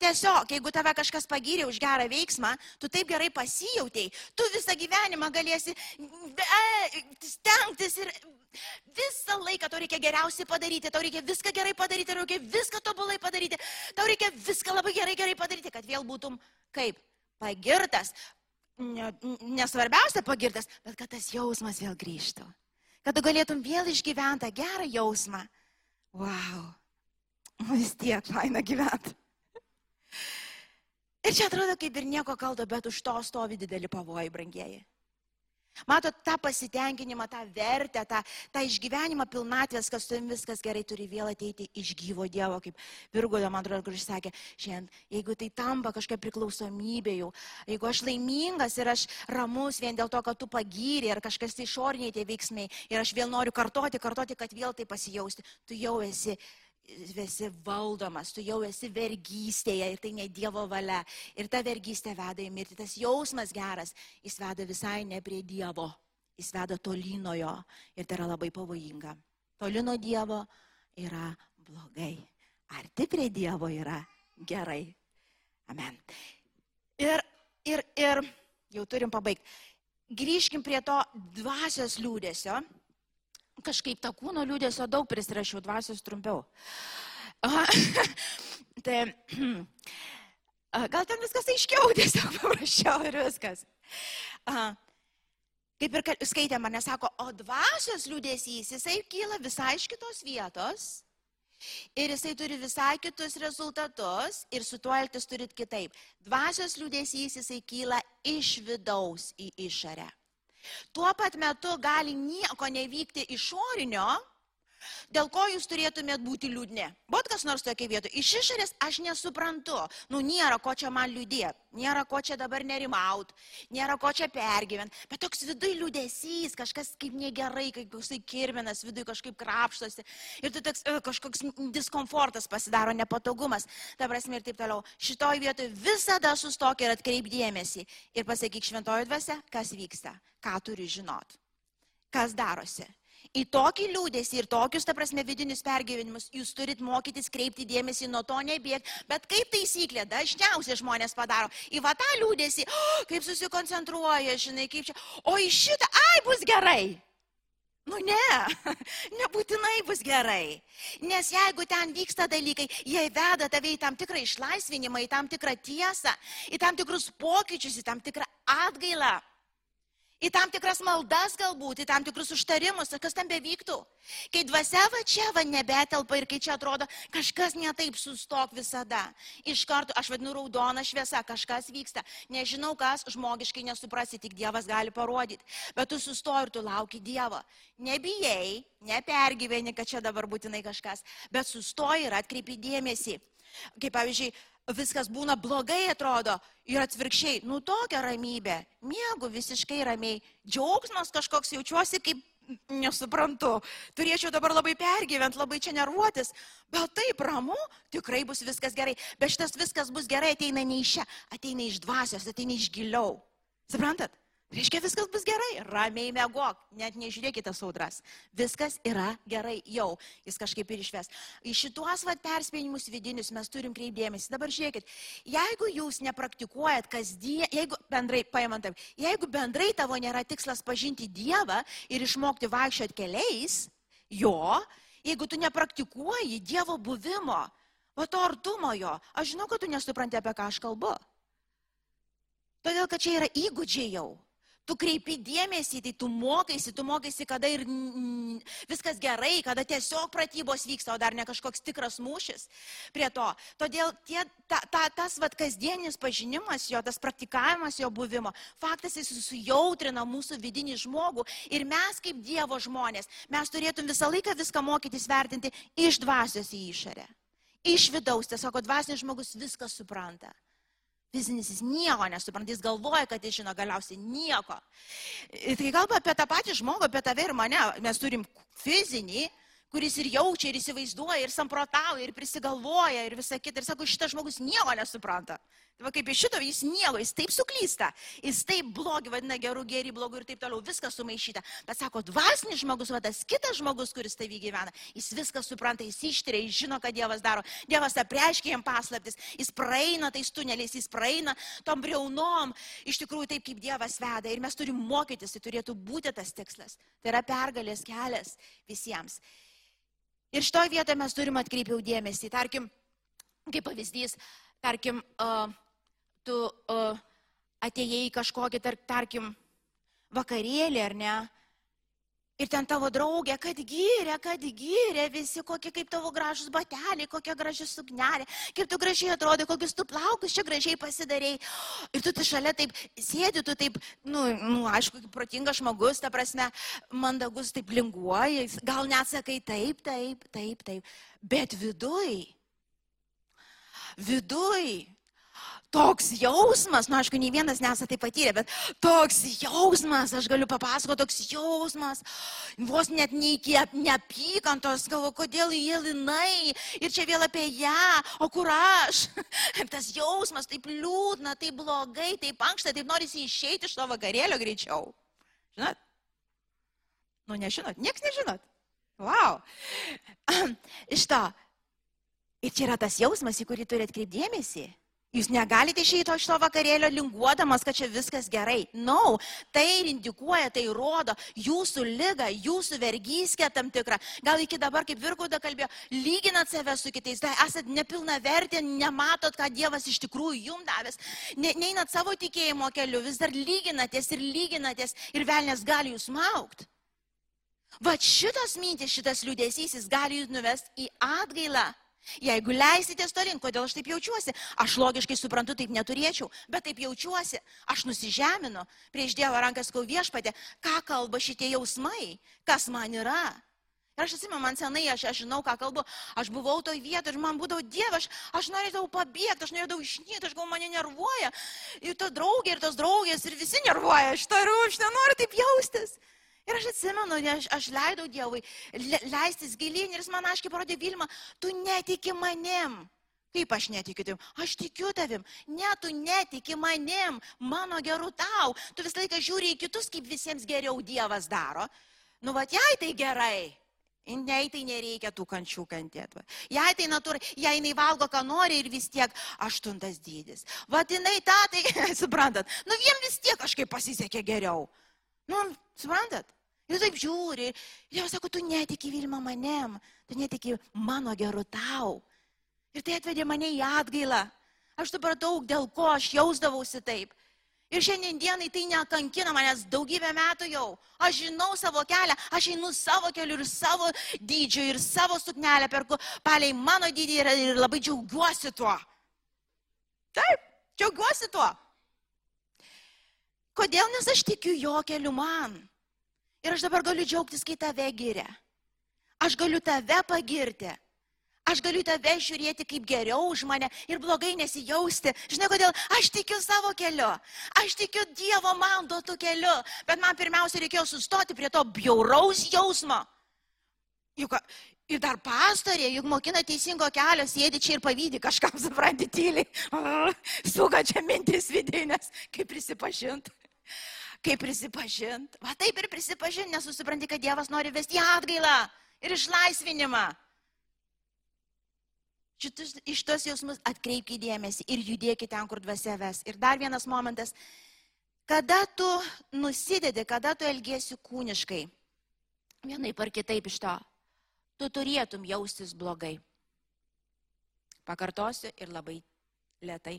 tiesiog, jeigu tave kažkas pagyrė už gerą veiksmą, tu taip gerai pasijautėjai, tu visą gyvenimą galėsi stengtis ir visą laiką tau reikia geriausiai padaryti, tau reikia viską gerai padaryti, tau reikia viską tobulai padaryti, tau reikia viską labai gerai gerai padaryti, kad vėl būtum kaip pagirtas. Nesvarbiausia pagirtas, bet kad tas jausmas vėl grįžtų. Kad tu galėtum vėl išgyventi gerą jausmą wow, vis tiek faina gyventi. Ir čia atrodo kaip ir nieko kalto, bet už to stovi dideli pavojai, brangieji. Matot tą pasitenkinimą, tą vertę, tą, tą išgyvenimą pilnatvės, kas su jums viskas gerai turi vėl ateiti iš gyvo Dievo, kaip Virgodo, man atrodo, kuris sakė, šiandien, jeigu tai tampa kažkokia priklausomybė jau, jeigu aš laimingas ir aš ramus vien dėl to, kad tu pagyri ar kažkas tai išoriniai tie veiksmai ir aš vėl noriu kartoti, kartoti, kad vėl tai pasijausti, tu jau esi esi valdomas, tu jau esi vergystėje ir tai ne Dievo valia. Ir ta vergystė veda į mirtį. Tas jausmas geras, jis veda visai ne prie Dievo, jis veda tolinojo ir tai yra labai pavojinga. Tolino Dievo yra blogai. Arti prie Dievo yra gerai. Amen. Ir, ir, ir jau turim pabaigti. Grįžkim prie to dvasios liūdėsio kažkaip tą kūno liūdėsio daug prisirašiau, dvasios trumpiau. tai gal ten viskas aiškiau, tiesiog paprasčiau ir viskas. A, kaip ir skaitė mane, sako, o dvasios liūdėsys, jisai kyla visai iš kitos vietos. Ir jisai turi visai kitus rezultatus ir su tuo elgtis turit kitaip. Dvasios liūdėsys jisai kyla iš vidaus į išorę. Tuo pat metu gali nieko nevykti išorinio, dėl ko jūs turėtumėt būti liūdni. Būt kas nors tokia vietoje. Iš išorės aš nesuprantu. Nu, nėra ko čia man liūdėti, nėra ko čia dabar nerimaut, nėra ko čia pergyventi. Bet toks vidui liūdėsys, kažkas kaip negerai, kaip jisai kirminas, vidui kažkaip krapštosi. Ir tu toks e, kažkoks diskomfortas pasidaro, nepatogumas. Ta prasme ir taip toliau. Šitoj vietoje visada sustok ir atkreip dėmesį. Ir pasakyk šventojo dvasia, kas vyksta, ką turi žinot, kas darosi Į tokį liūdėsi ir tokius, ta prasme, vidinius pergyvenimus jūs turit mokytis kreipti dėmesį, nuo to nebėgti. Bet kaip taisyklė, dažniausiai žmonės padaro. Į va tą liūdėsi, oh, kaip susikoncentruoja, žinai, kaip čia. O į šitą, ai, bus gerai. Nu ne, nebūtinai bus gerai. Nes jeigu ten vyksta dalykai, jie veda tave į tam tikrą išlaisvinimą, į tam tikrą tiesą, į tam tikrus pokyčius, į tam tikrą atgailą į tam tikras maldas galbūt, į tam tikrus užtarimus, kas ten bevyktų. Kai dvasia va čia va nebetelpa ir kai čia atrodo kažkas netaip sustok visada. Iš karto aš vadinu raudona šviesa, kažkas vyksta. Nežinau kas, žmogiškai nesuprasi, tik Dievas gali parodyti. Bet tu sustoji ir tu lauki Dievo. Nebijai, nepergyveni, kad čia dabar būtinai kažkas, bet sustoji ir atkreipi dėmesį. Kaip pavyzdžiui, viskas būna blogai atrodo ir atvirkščiai, nu tokia ramybė, miegu visiškai ramiai, džiaugsmas kažkoks jaučiuosi kaip nesuprantu, turėčiau dabar labai pergyvent, labai čia nervuotis, bet taip ramu, tikrai bus viskas gerai, bet šitas viskas bus gerai ateina ne iš čia, ateina iš dvasios, ateina iš giliau. Suprantat? Reiškia, viskas bus gerai, ramiai mėgok, net nežiūrėkite saudras. Viskas yra gerai jau, jis kažkaip ir išves. Į šituos vat, perspėjimus vidinius mes turim kreipdėmėsi. Dabar žiūrėkit, jeigu jūs nepraktikuojat kasdien, jeigu bendrai, paimant taip, jeigu bendrai tavo nėra tikslas pažinti Dievą ir išmokti vaikščioti keliais, jo, jeigu tu nepraktikuoji Dievo buvimo, o to artumo jo, aš žinau, kad tu nesupranti, apie ką aš kalbu. Todėl, kad čia yra įgūdžiai jau tu kreipi dėmesį, tai tu mokaisi, tu mokaisi, kada ir viskas gerai, kada tiesiog pratybos vyksta, o dar ne kažkoks tikras mūšis prie to. Todėl tie, ta, ta, tas vat, kasdienis pažinimas jo, tas praktikavimas jo buvimo, faktas jis sujautrina mūsų vidinį žmogų ir mes kaip Dievo žmonės, mes turėtum visą laiką viską mokytis vertinti iš dvasios į išorę. Iš vidaus, tiesiog dvasinis žmogus viską supranta. Fizinis jis nieko nesupranta, jis galvoja, kad jis žino galiausiai nieko. Tai kalba apie tą patį žmogų, apie tave ir mane. Mes turim fizinį, kuris ir jaučia, ir įsivaizduoja, ir samprotauja, ir prisigalvoja, ir visa kita. Ir sako, šitas žmogus nieko nesupranta. Tai va kaip iš šito jis nieko, jis taip suklysta, jis taip blogį vadina gerų, gerį, blogų ir taip toliau, viskas sumaišyta. Bet sako, dvasinis žmogus, va tas kitas žmogus, kuris tavį gyvena, jis viską supranta, jis ištiria, jis žino, ką Dievas daro. Dievas apreiškia jam paslaptis, jis praeina tais tuneliais, jis praeina tom briaunom, iš tikrųjų taip, kaip Dievas veda. Ir mes turim mokytis, tai turėtų būti tas tikslas. Tai yra pergalės kelias visiems. Ir šitoje vietoje mes turim atkreipiau dėmesį. Tarkim, kaip pavyzdys, tarkim, uh, tu uh, atėjai į kažkokį, tar, tarkim, vakarėlį ar ne, Ir ten tavo draugė, kad gyrė, kad gyrė visi, kokie kaip tavo gražus bateliai, kokia graži sugnelė, kaip tu gražiai atrodai, kokius tu plaukus čia gražiai pasidarėjai. Ir tu, tu šalia taip sėdi, tu taip, nu, nu aišku, protingas žmogus, ta prasme, mandagus taip linguoji, gal net sakai taip, taip, taip, taip. Bet viduj, viduj toks jausmas, nu aišku, nei vienas nesate tai patyrę, bet toks jausmas, aš galiu papasakoti, toks jausmas, vos net nei iki neapykantos, galvo, kodėl jie linai ir čia vėl apie ją, o kur aš? Tas jausmas taip liūdna, taip blogai, taip ankšta, taip norisi išeiti iš to vakarėlio greičiau. Žinot? Nu, nežinot, nieks nežinot. Wow. Iš to. Ir čia yra tas jausmas, į kurį turi atkreipdėmėsi. Jūs negalite išeiti iš to vakarėlio linguodamas, kad čia viskas gerai. No, tai indikuoja, tai rodo jūsų lygą, jūsų vergyskę tam tikrą. Gal iki dabar, kaip Virgauda kalbėjo, lyginat save su kitais, tai esat nepilna vertė, nematot, ką Dievas iš tikrųjų jums davęs. Ne, neinat savo tikėjimo keliu, vis dar lyginatės ir lyginatės ir velnės gali jūs maukti. Va šitas mintis, šitas liūdėsys, jis gali jūs nuvesti į atgailą. Jeigu leisitės tolin, kodėl aš taip jaučiuosi? Aš logiškai suprantu, taip neturėčiau, bet taip jaučiuosi. Aš nusižeminu prieš Dievo rankas kau viešpatė, ką kalba šitie jausmai, kas man yra. Ir aš atsimenu, man senai, aš, aš žinau, ką kalbu, aš buvau toj vietoje ir man būdavo Dievas, aš, aš norėjau pabėgti, aš norėjau išnyti, aš gal mane nervuoja. Ir ta draugė, ir tos draugės, ir visi nervuoja, aš tariu, aš nenoriu taip jaustis. Ir aš atsimenu, aš, aš leidau Dievui le, leistis gilin ir jis man aiškiai parodė Vilmą, tu netiki manim. Kaip aš netikiu tavim? Aš tikiu tavim. Ne, tu netiki manim, mano geru tau. Tu visą laiką žiūri į kitus, kaip visiems geriau Dievas daro. Nu, va, jai tai gerai. Jei tai nereikia tų kančių kentėti. Jei tai natūra, jei jinai valgo, ką nori ir vis tiek aštuntas dydis. Vat jinai tą, tai, suprantat, nu jiem vis tiek kažkaip pasisekė geriau. Nu, suprantat? Ir taip žiūri. Ir jau sako, tu netiki Vilma manem, tu netiki mano geru tau. Ir tai atvedė mane į atgailą. Aš supratau, dėl ko aš jausdavausi taip. Ir šiandienai tai nekankina manęs daugybę metų jau. Aš žinau savo kelią, aš einu savo keliu ir savo dydžiu ir savo suknelę perku paliai mano dydį ir, ir labai džiaugiuosi tuo. Taip, džiaugiuosi tuo. Kodėl? Nes aš tikiu jo keliu man. Ir aš dabar galiu džiaugtis, kai tave giria. Aš galiu tave pagirti. Aš galiu tave žiūrėti kaip geriau už mane ir blogai nesijausti. Žinai kodėl? Aš tikiu savo keliu. Aš tikiu Dievo man duotų keliu. Bet man pirmiausia reikėjo sustoti prie to bjauraus jausmo. Juk, ir dar pastorė, juk mokina teisingo kelio, sėdi čia ir pavydį kažkam, supranti, tyliai. Suga čia mintis vidinės, kaip prisipažinti. Kaip prisipažinti. Va taip ir prisipažinti, nesusipranti, kad Dievas nori vesti atgailą ir išlaisvinimą. Šitus, iš tos jausmus atkreipkite dėmesį ir judėkite ten, kur dvasia ves. Ir dar vienas momentas. Kada tu nusidedi, kada tu elgiesi kūniškai, vienai par kitaip iš to, tu turėtum jaustis blogai. Pakartosiu ir labai lietai.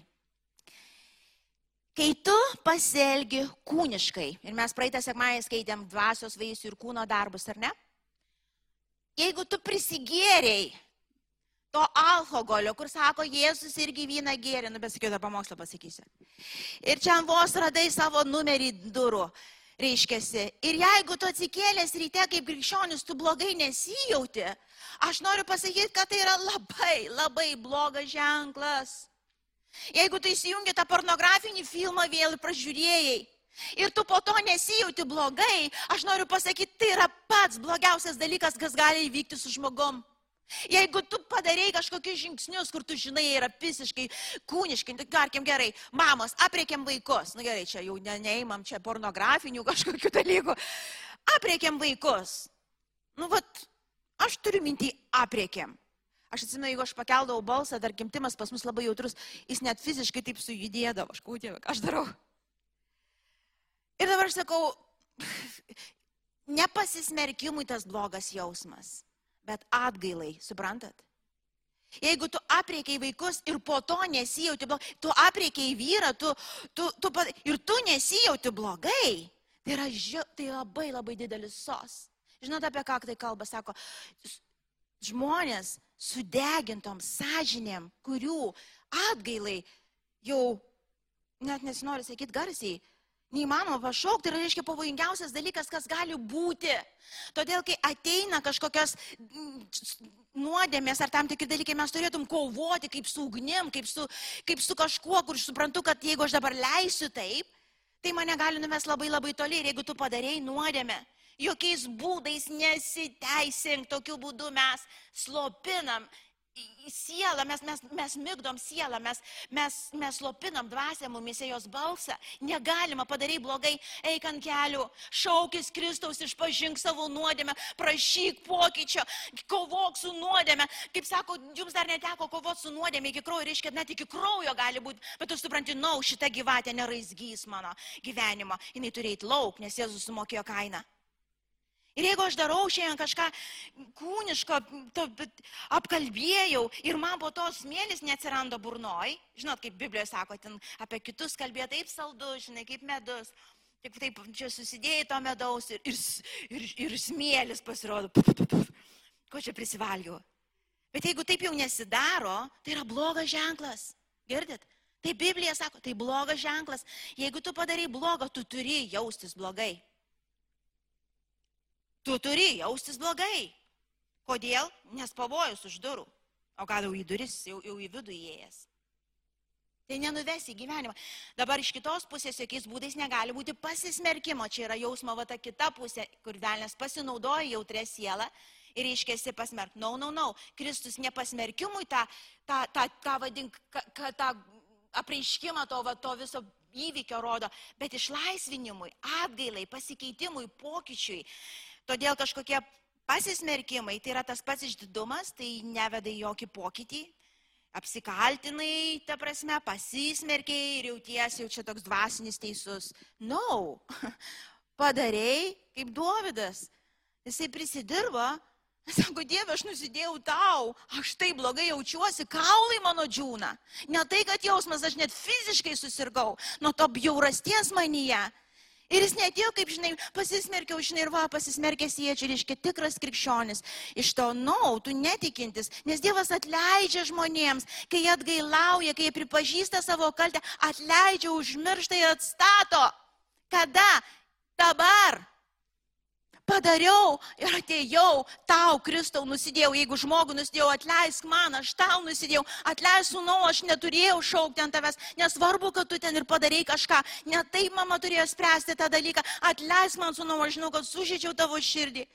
Kai tu pasielgi kūniškai, ir mes praeitą sekmąjį skaitėm dvasios vaisių ir kūno darbus, ar ne? Jeigu tu prisigėrėjai to alkoholio, kur sako, Jėzus irgi vyną gėrė, nu besakiau, tą pamokslą pasakysiu. Ir čia vos radai savo numerį durų, reiškiasi. Ir jeigu tu atsikėlęs ryte kaip krikščionis, tu blogai nesijauti, aš noriu pasakyti, kad tai yra labai, labai blogas ženklas. Jeigu tu įsijungi tą pornografinį filmą vėl ir pražiūrėjai, ir tu po to nesijauti blogai, aš noriu pasakyti, tai yra pats blogiausias dalykas, kas gali įvykti su žmogum. Jeigu tu padarėjai kažkokius žingsnius, kur tu žinai yra visiškai kūniškai, tai tarkim gerai, mamos, apriekiam vaikus, nu, gerai, čia jau ne, neįmam čia pornografinių kažkokių dalykų, apriekiam vaikus. Nu, vat, aš turiu mintį apriekiam. Aš atsimenu, jeigu aš pakeldavau balsą, dar gimtimas pas mus labai jautrus, jis net fiziškai taip sujudėdavo, aš kūtė, ką aš darau. Ir dabar aš sakau, nepasismerkimui tas blogas jausmas bet atgailai, suprantat? Jeigu tu apriekiai vaikus ir po to nesijauti blogai, tu apriekiai vyrą tu, tu, tu, ir tu nesijauti blogai, tai yra tai labai labai didelis sos. Žinot, apie ką tai kalba, sako, žmonės sudegintom sąžinėm, kurių atgailai jau, net nesinori sakyti garsiai, Neįmanoma pašaukti, tai reiškia pavojingiausias dalykas, kas gali būti. Todėl, kai ateina kažkokios mm, nuodėmės ar tam tikri dalykai, mes turėtum kovoti kaip su ugnim, kaip su, kaip su kažkuo, kur suprantu, kad jeigu aš dabar leisiu taip, tai mane gali numes labai labai toli ir jeigu tu padarėjai nuodėmę, jokiais būdais nesiteisink, tokiu būdu mes slopinam sielą, mes, mes, mes mygdom sielą, mes, mes, mes lopinam dvasę mumise jos balsą. Negalima padaryti blogai, eik ant kelių, šaukis Kristaus, išpažink savo nuodėmę, prašyk pokyčio, kovok su nuodėmė. Kaip sako, jums dar neteko kovoti su nuodėmė iki kraujo, reiškia, net iki kraujo gali būti, bet tu supranti, na, no, šita gyvatė neraizgys mano gyvenimo, jinai turėjo lauk, nes Jėzus sumokėjo kainą. Ir jeigu aš darau šiandien kažką kūniško, to, apkalbėjau ir man po to smėlis neatsiranda burnoj, žinot, kaip Biblijoje sako, ten apie kitus kalbėjo taip saldu, žinai, kaip medus. Tik taip, čia susidėjai to medaus ir, ir, ir, ir smėlis pasirodo. Puf, puf, puf. Ko čia prisivalgiau? Bet jeigu taip jau nesidaro, tai yra blogas ženklas. Girdit? Tai Biblija sako, tai blogas ženklas. Jeigu tu padarai blogą, tu turi jaustis blogai. Tu turi jaustis blogai. Kodėl? Nes pavojus už durų. O gal jau į duris, jau, jau į vidų įėjęs. Tai nenuves į gyvenimą. Dabar iš kitos pusės jokiais būdais negali būti pasismerkimo. Čia yra jausmo va ta kita pusė, kur velnės pasinaudoja jautrę sielą ir reiškia pasmerk. Na, no, na, no, na. No. Kristus nepasmerkimui tą, tą, tą, tą vadink, tą apreiškimą to, va, to viso įvykio rodo, bet išlaisvinimui, atgailai, pasikeitimui, pokyčiui Todėl kažkokie pasismerkimai, tai yra tas pats išdidumas, tai neveda į jokį pokytį. Apsikaltinai, ta prasme, pasismerkiai ir jauties jau čia toks dvasinis teisus. No, padarėjai kaip Dovydas. Jisai prisidirbo, sako, Dieve, aš nusidėjau tau, aš taip blogai jaučiuosi, kaulai mano džiūna. Ne tai, kad jausmas, aš net fiziškai susirgau nuo to bjaurasties manyje. Ir jis netėjo, kaip žinai, pasismerkiau, žinai, ir va, pasismerkęs jie, čia reiškia tikras krikščionis. Iš to, na, no, tu netikintis, nes Dievas atleidžia žmonėms, kai jie atgailauja, kai jie pripažįsta savo kaltę, atleidžia, užmiršta ir atstato. Kada? Dabar padariau ir atėjau, tau, Kristau, nusidėjau, jeigu žmogų nusidėjau, atleisk man, aš tau nusidėjau, atleisk, sūnau, aš neturėjau šaukti ant tavęs, nesvarbu, kad tu ten ir padarai kažką, ne taip mama turėjo spręsti tą dalyką, atleisk man, sūnau, aš žinau, kad sužydžiau tavo širdį.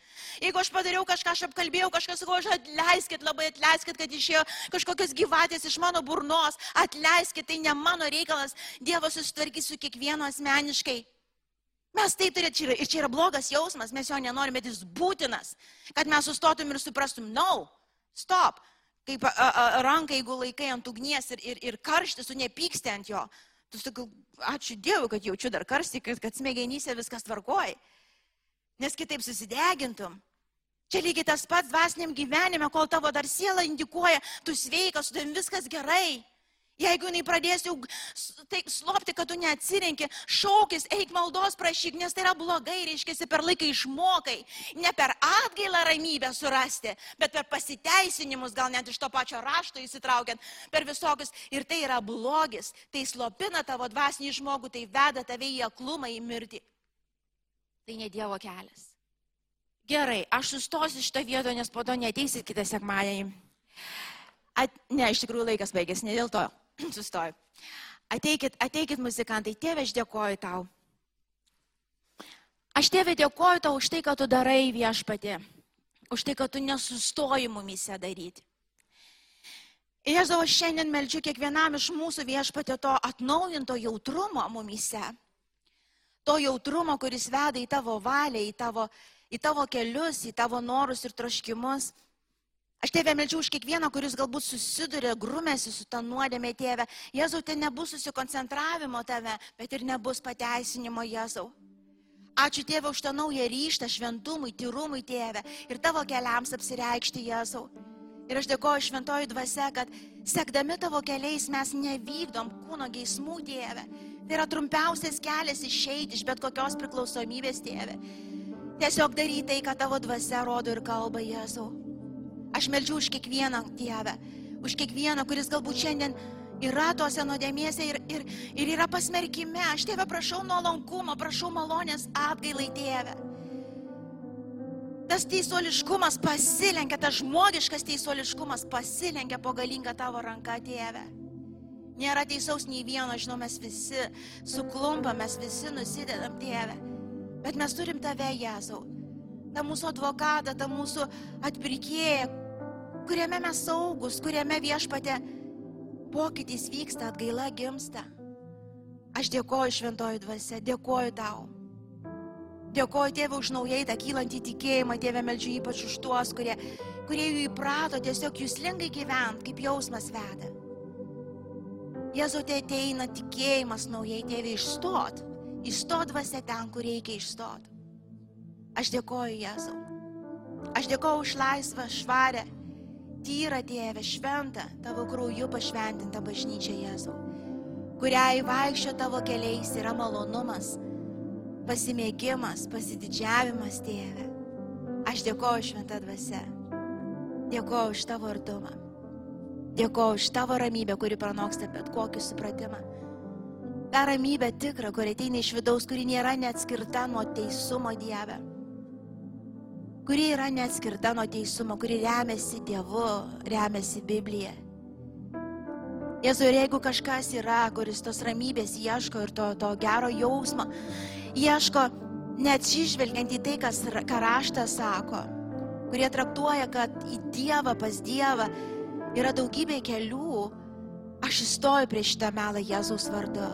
Jeigu aš padariau kažką, aš apkalbėjau kažką, sakau, aš atleiskit, labai atleiskit, kad išėjo kažkokios gyvatės iš mano burnos, atleiskit, tai ne mano reikalas, Dievas susitvarkys su kiekvienu asmeniškai. Mes tai turėtume, ir čia yra blogas jausmas, mes jo nenorime, bet jis būtinas, kad mes sustotum ir suprastum, no, stop. Kaip a, a, ranka, jeigu laikai ant ugnies ir, ir, ir karštis, tu nepyksti ant jo. Tu sakai, ačiū Dievui, kad jaučiu dar karstį, kad, kad smegenyse viskas tvarkoji. Nes kitaip susidegintum. Čia lygiai tas pats dvasiniam gyvenime, kol tavo dar siela indikuoja, tu sveikas, su tavim viskas gerai. Jeigu jinai pradės jau taip slopti, kad tu neatsirenki, šaukis, eik maldos prašyk, nes tai yra blogai, reiškia, per laiką išmokai. Ne per atgailą ramybę surasti, bet per pasiteisinimus, gal net iš to pačio rašto įsitraukiant, per visokius. Ir tai yra blogis, tai slopina tavo dvasinį žmogų, tai veda tave į aklumą, į mirtį. Tai ne Dievo kelias. Gerai, aš sustosiu šitą vietą, nes po to neteisit kitą sekmadienį. At, ne, iš tikrųjų laikas baigėsi, ne dėl to. Sustoju. Ateikit, ateikit muzikantai, tėve, aš dėkoju tau. Aš tėve dėkoju tau už tai, kad tu darai viešpatė, už tai, kad tu nesustoji mumise daryti. Jėzau, aš šiandien meldžiu kiekvienam iš mūsų viešpatė to atnaujinto jautrumo mumise. To jautrumo, kuris veda į tavo valią, į tavo, į tavo kelius, į tavo norus ir troškimus. Aš tėvė meldžiu už kiekvieną, kuris galbūt susiduria, grumėsi su tą nuodėmė tėvė. Jėzau, ten nebus susikoncentravimo tave, bet ir nebus pateisinimo Jėzau. Ačiū tėvė už tą naują ryštą šventumui, tyrumui tėvė ir tavo keliams apsireikšti Jėzau. Ir aš dėkoju šventoji dvasia, kad sekdami tavo keliais mes nevykdom kūno geismų tėvė. Tai yra trumpiausias kelias išeiti iš bet kokios priklausomybės tėvė. Tiesiog daryti tai, ką tavo dvasia rodo ir kalba Jėzau. Aš meldžiu už kiekvieną Dievę, už kiekvieną, kuris galbūt šiandien yra tose nuodėmėse ir, ir, ir yra pasmerkime. Aš Tėvę prašau nuolankumo, prašau malonės atgailai Tėvę. Tas teisuoliškumas pasilenkia, tas žmogiškas teisuoliškumas pasilenkia po galingą tavo ranką, Tėvę. Nėra teisaus nei vieno, žinau, mes visi suklumpam, mes visi nusidedam, Tėvę. Bet mes turim tave, Jėzau. Ta mūsų advokatą, ta mūsų atpirkėją, kuriame mes saugus, kuriame viešpatė pokytis vyksta, atgaila gimsta. Aš dėkoju šventoji dvasia, dėkoju tau. Dėkoju Tėvui už naujai tą kylantį tikėjimą, Tėvė meldžiu ypač už tuos, kurie, kurie jų įprato tiesiog jūslingai gyventi, kaip jausmas veda. Jėzau, te ateina tikėjimas naujai, Tėvė, išstot. Išstot dvasia ten, kur reikia išstot. Aš dėkoju Jėzau. Aš dėkoju už laisvą, švarę, tyra Tėvę, šventą, tavo krauju pašventintą bažnyčią Jėzau, kuriai vaikščio tavo keliais yra malonumas, pasimėgimas, pasididžiavimas Tėvė. Aš dėkoju šventą dvasę, dėkoju už tavo artumą, dėkoju už tavo ramybę, kuri pranoksta bet kokį supratimą. Ta ramybė tikra, kuri ateina iš vidaus, kuri nėra neatskirta nuo teisumo Dieve kuri yra neatskirta nuo teisumo, kuri remiasi Dievu, remiasi Biblija. Jėzu, ir jeigu kažkas yra, kuris tos ramybės ieško ir to, to gero jausmo, ieško neatsižvelgiant į tai, kas, ką raštas sako, kurie traktuoja, kad į Dievą, pas Dievą yra daugybė kelių, aš įstoju prieš šitą melą Jėzaus vardu.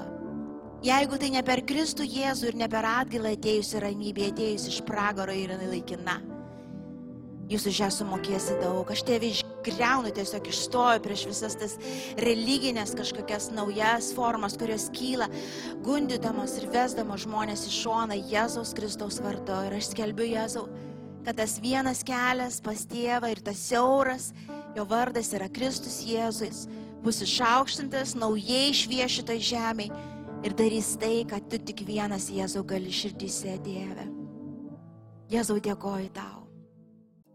Jeigu tai ne per Kristų Jėzų ir ne per atgailą atėjusi ramybė, atėjusi iš pragaro ir jinai laikina, jūs už ją sumokėsi daug. Aš tėvi išgreunu, tiesiog išstoju prieš visas tas religinės kažkokias naujas formas, kurios kyla, gundydamos ir vesdamos žmonės į šoną Jėzaus Kristaus vardu. Ir aš skelbiu Jėzau, kad tas vienas kelias pas tėvą ir tas siauras, jo vardas yra Kristus Jėzus, bus išaukštintas naujai šviešitoj žemėje ir darys tai, kad tu tik vienas Jėzau gali širdyse, Dieve. Jėzau dėkoju tau.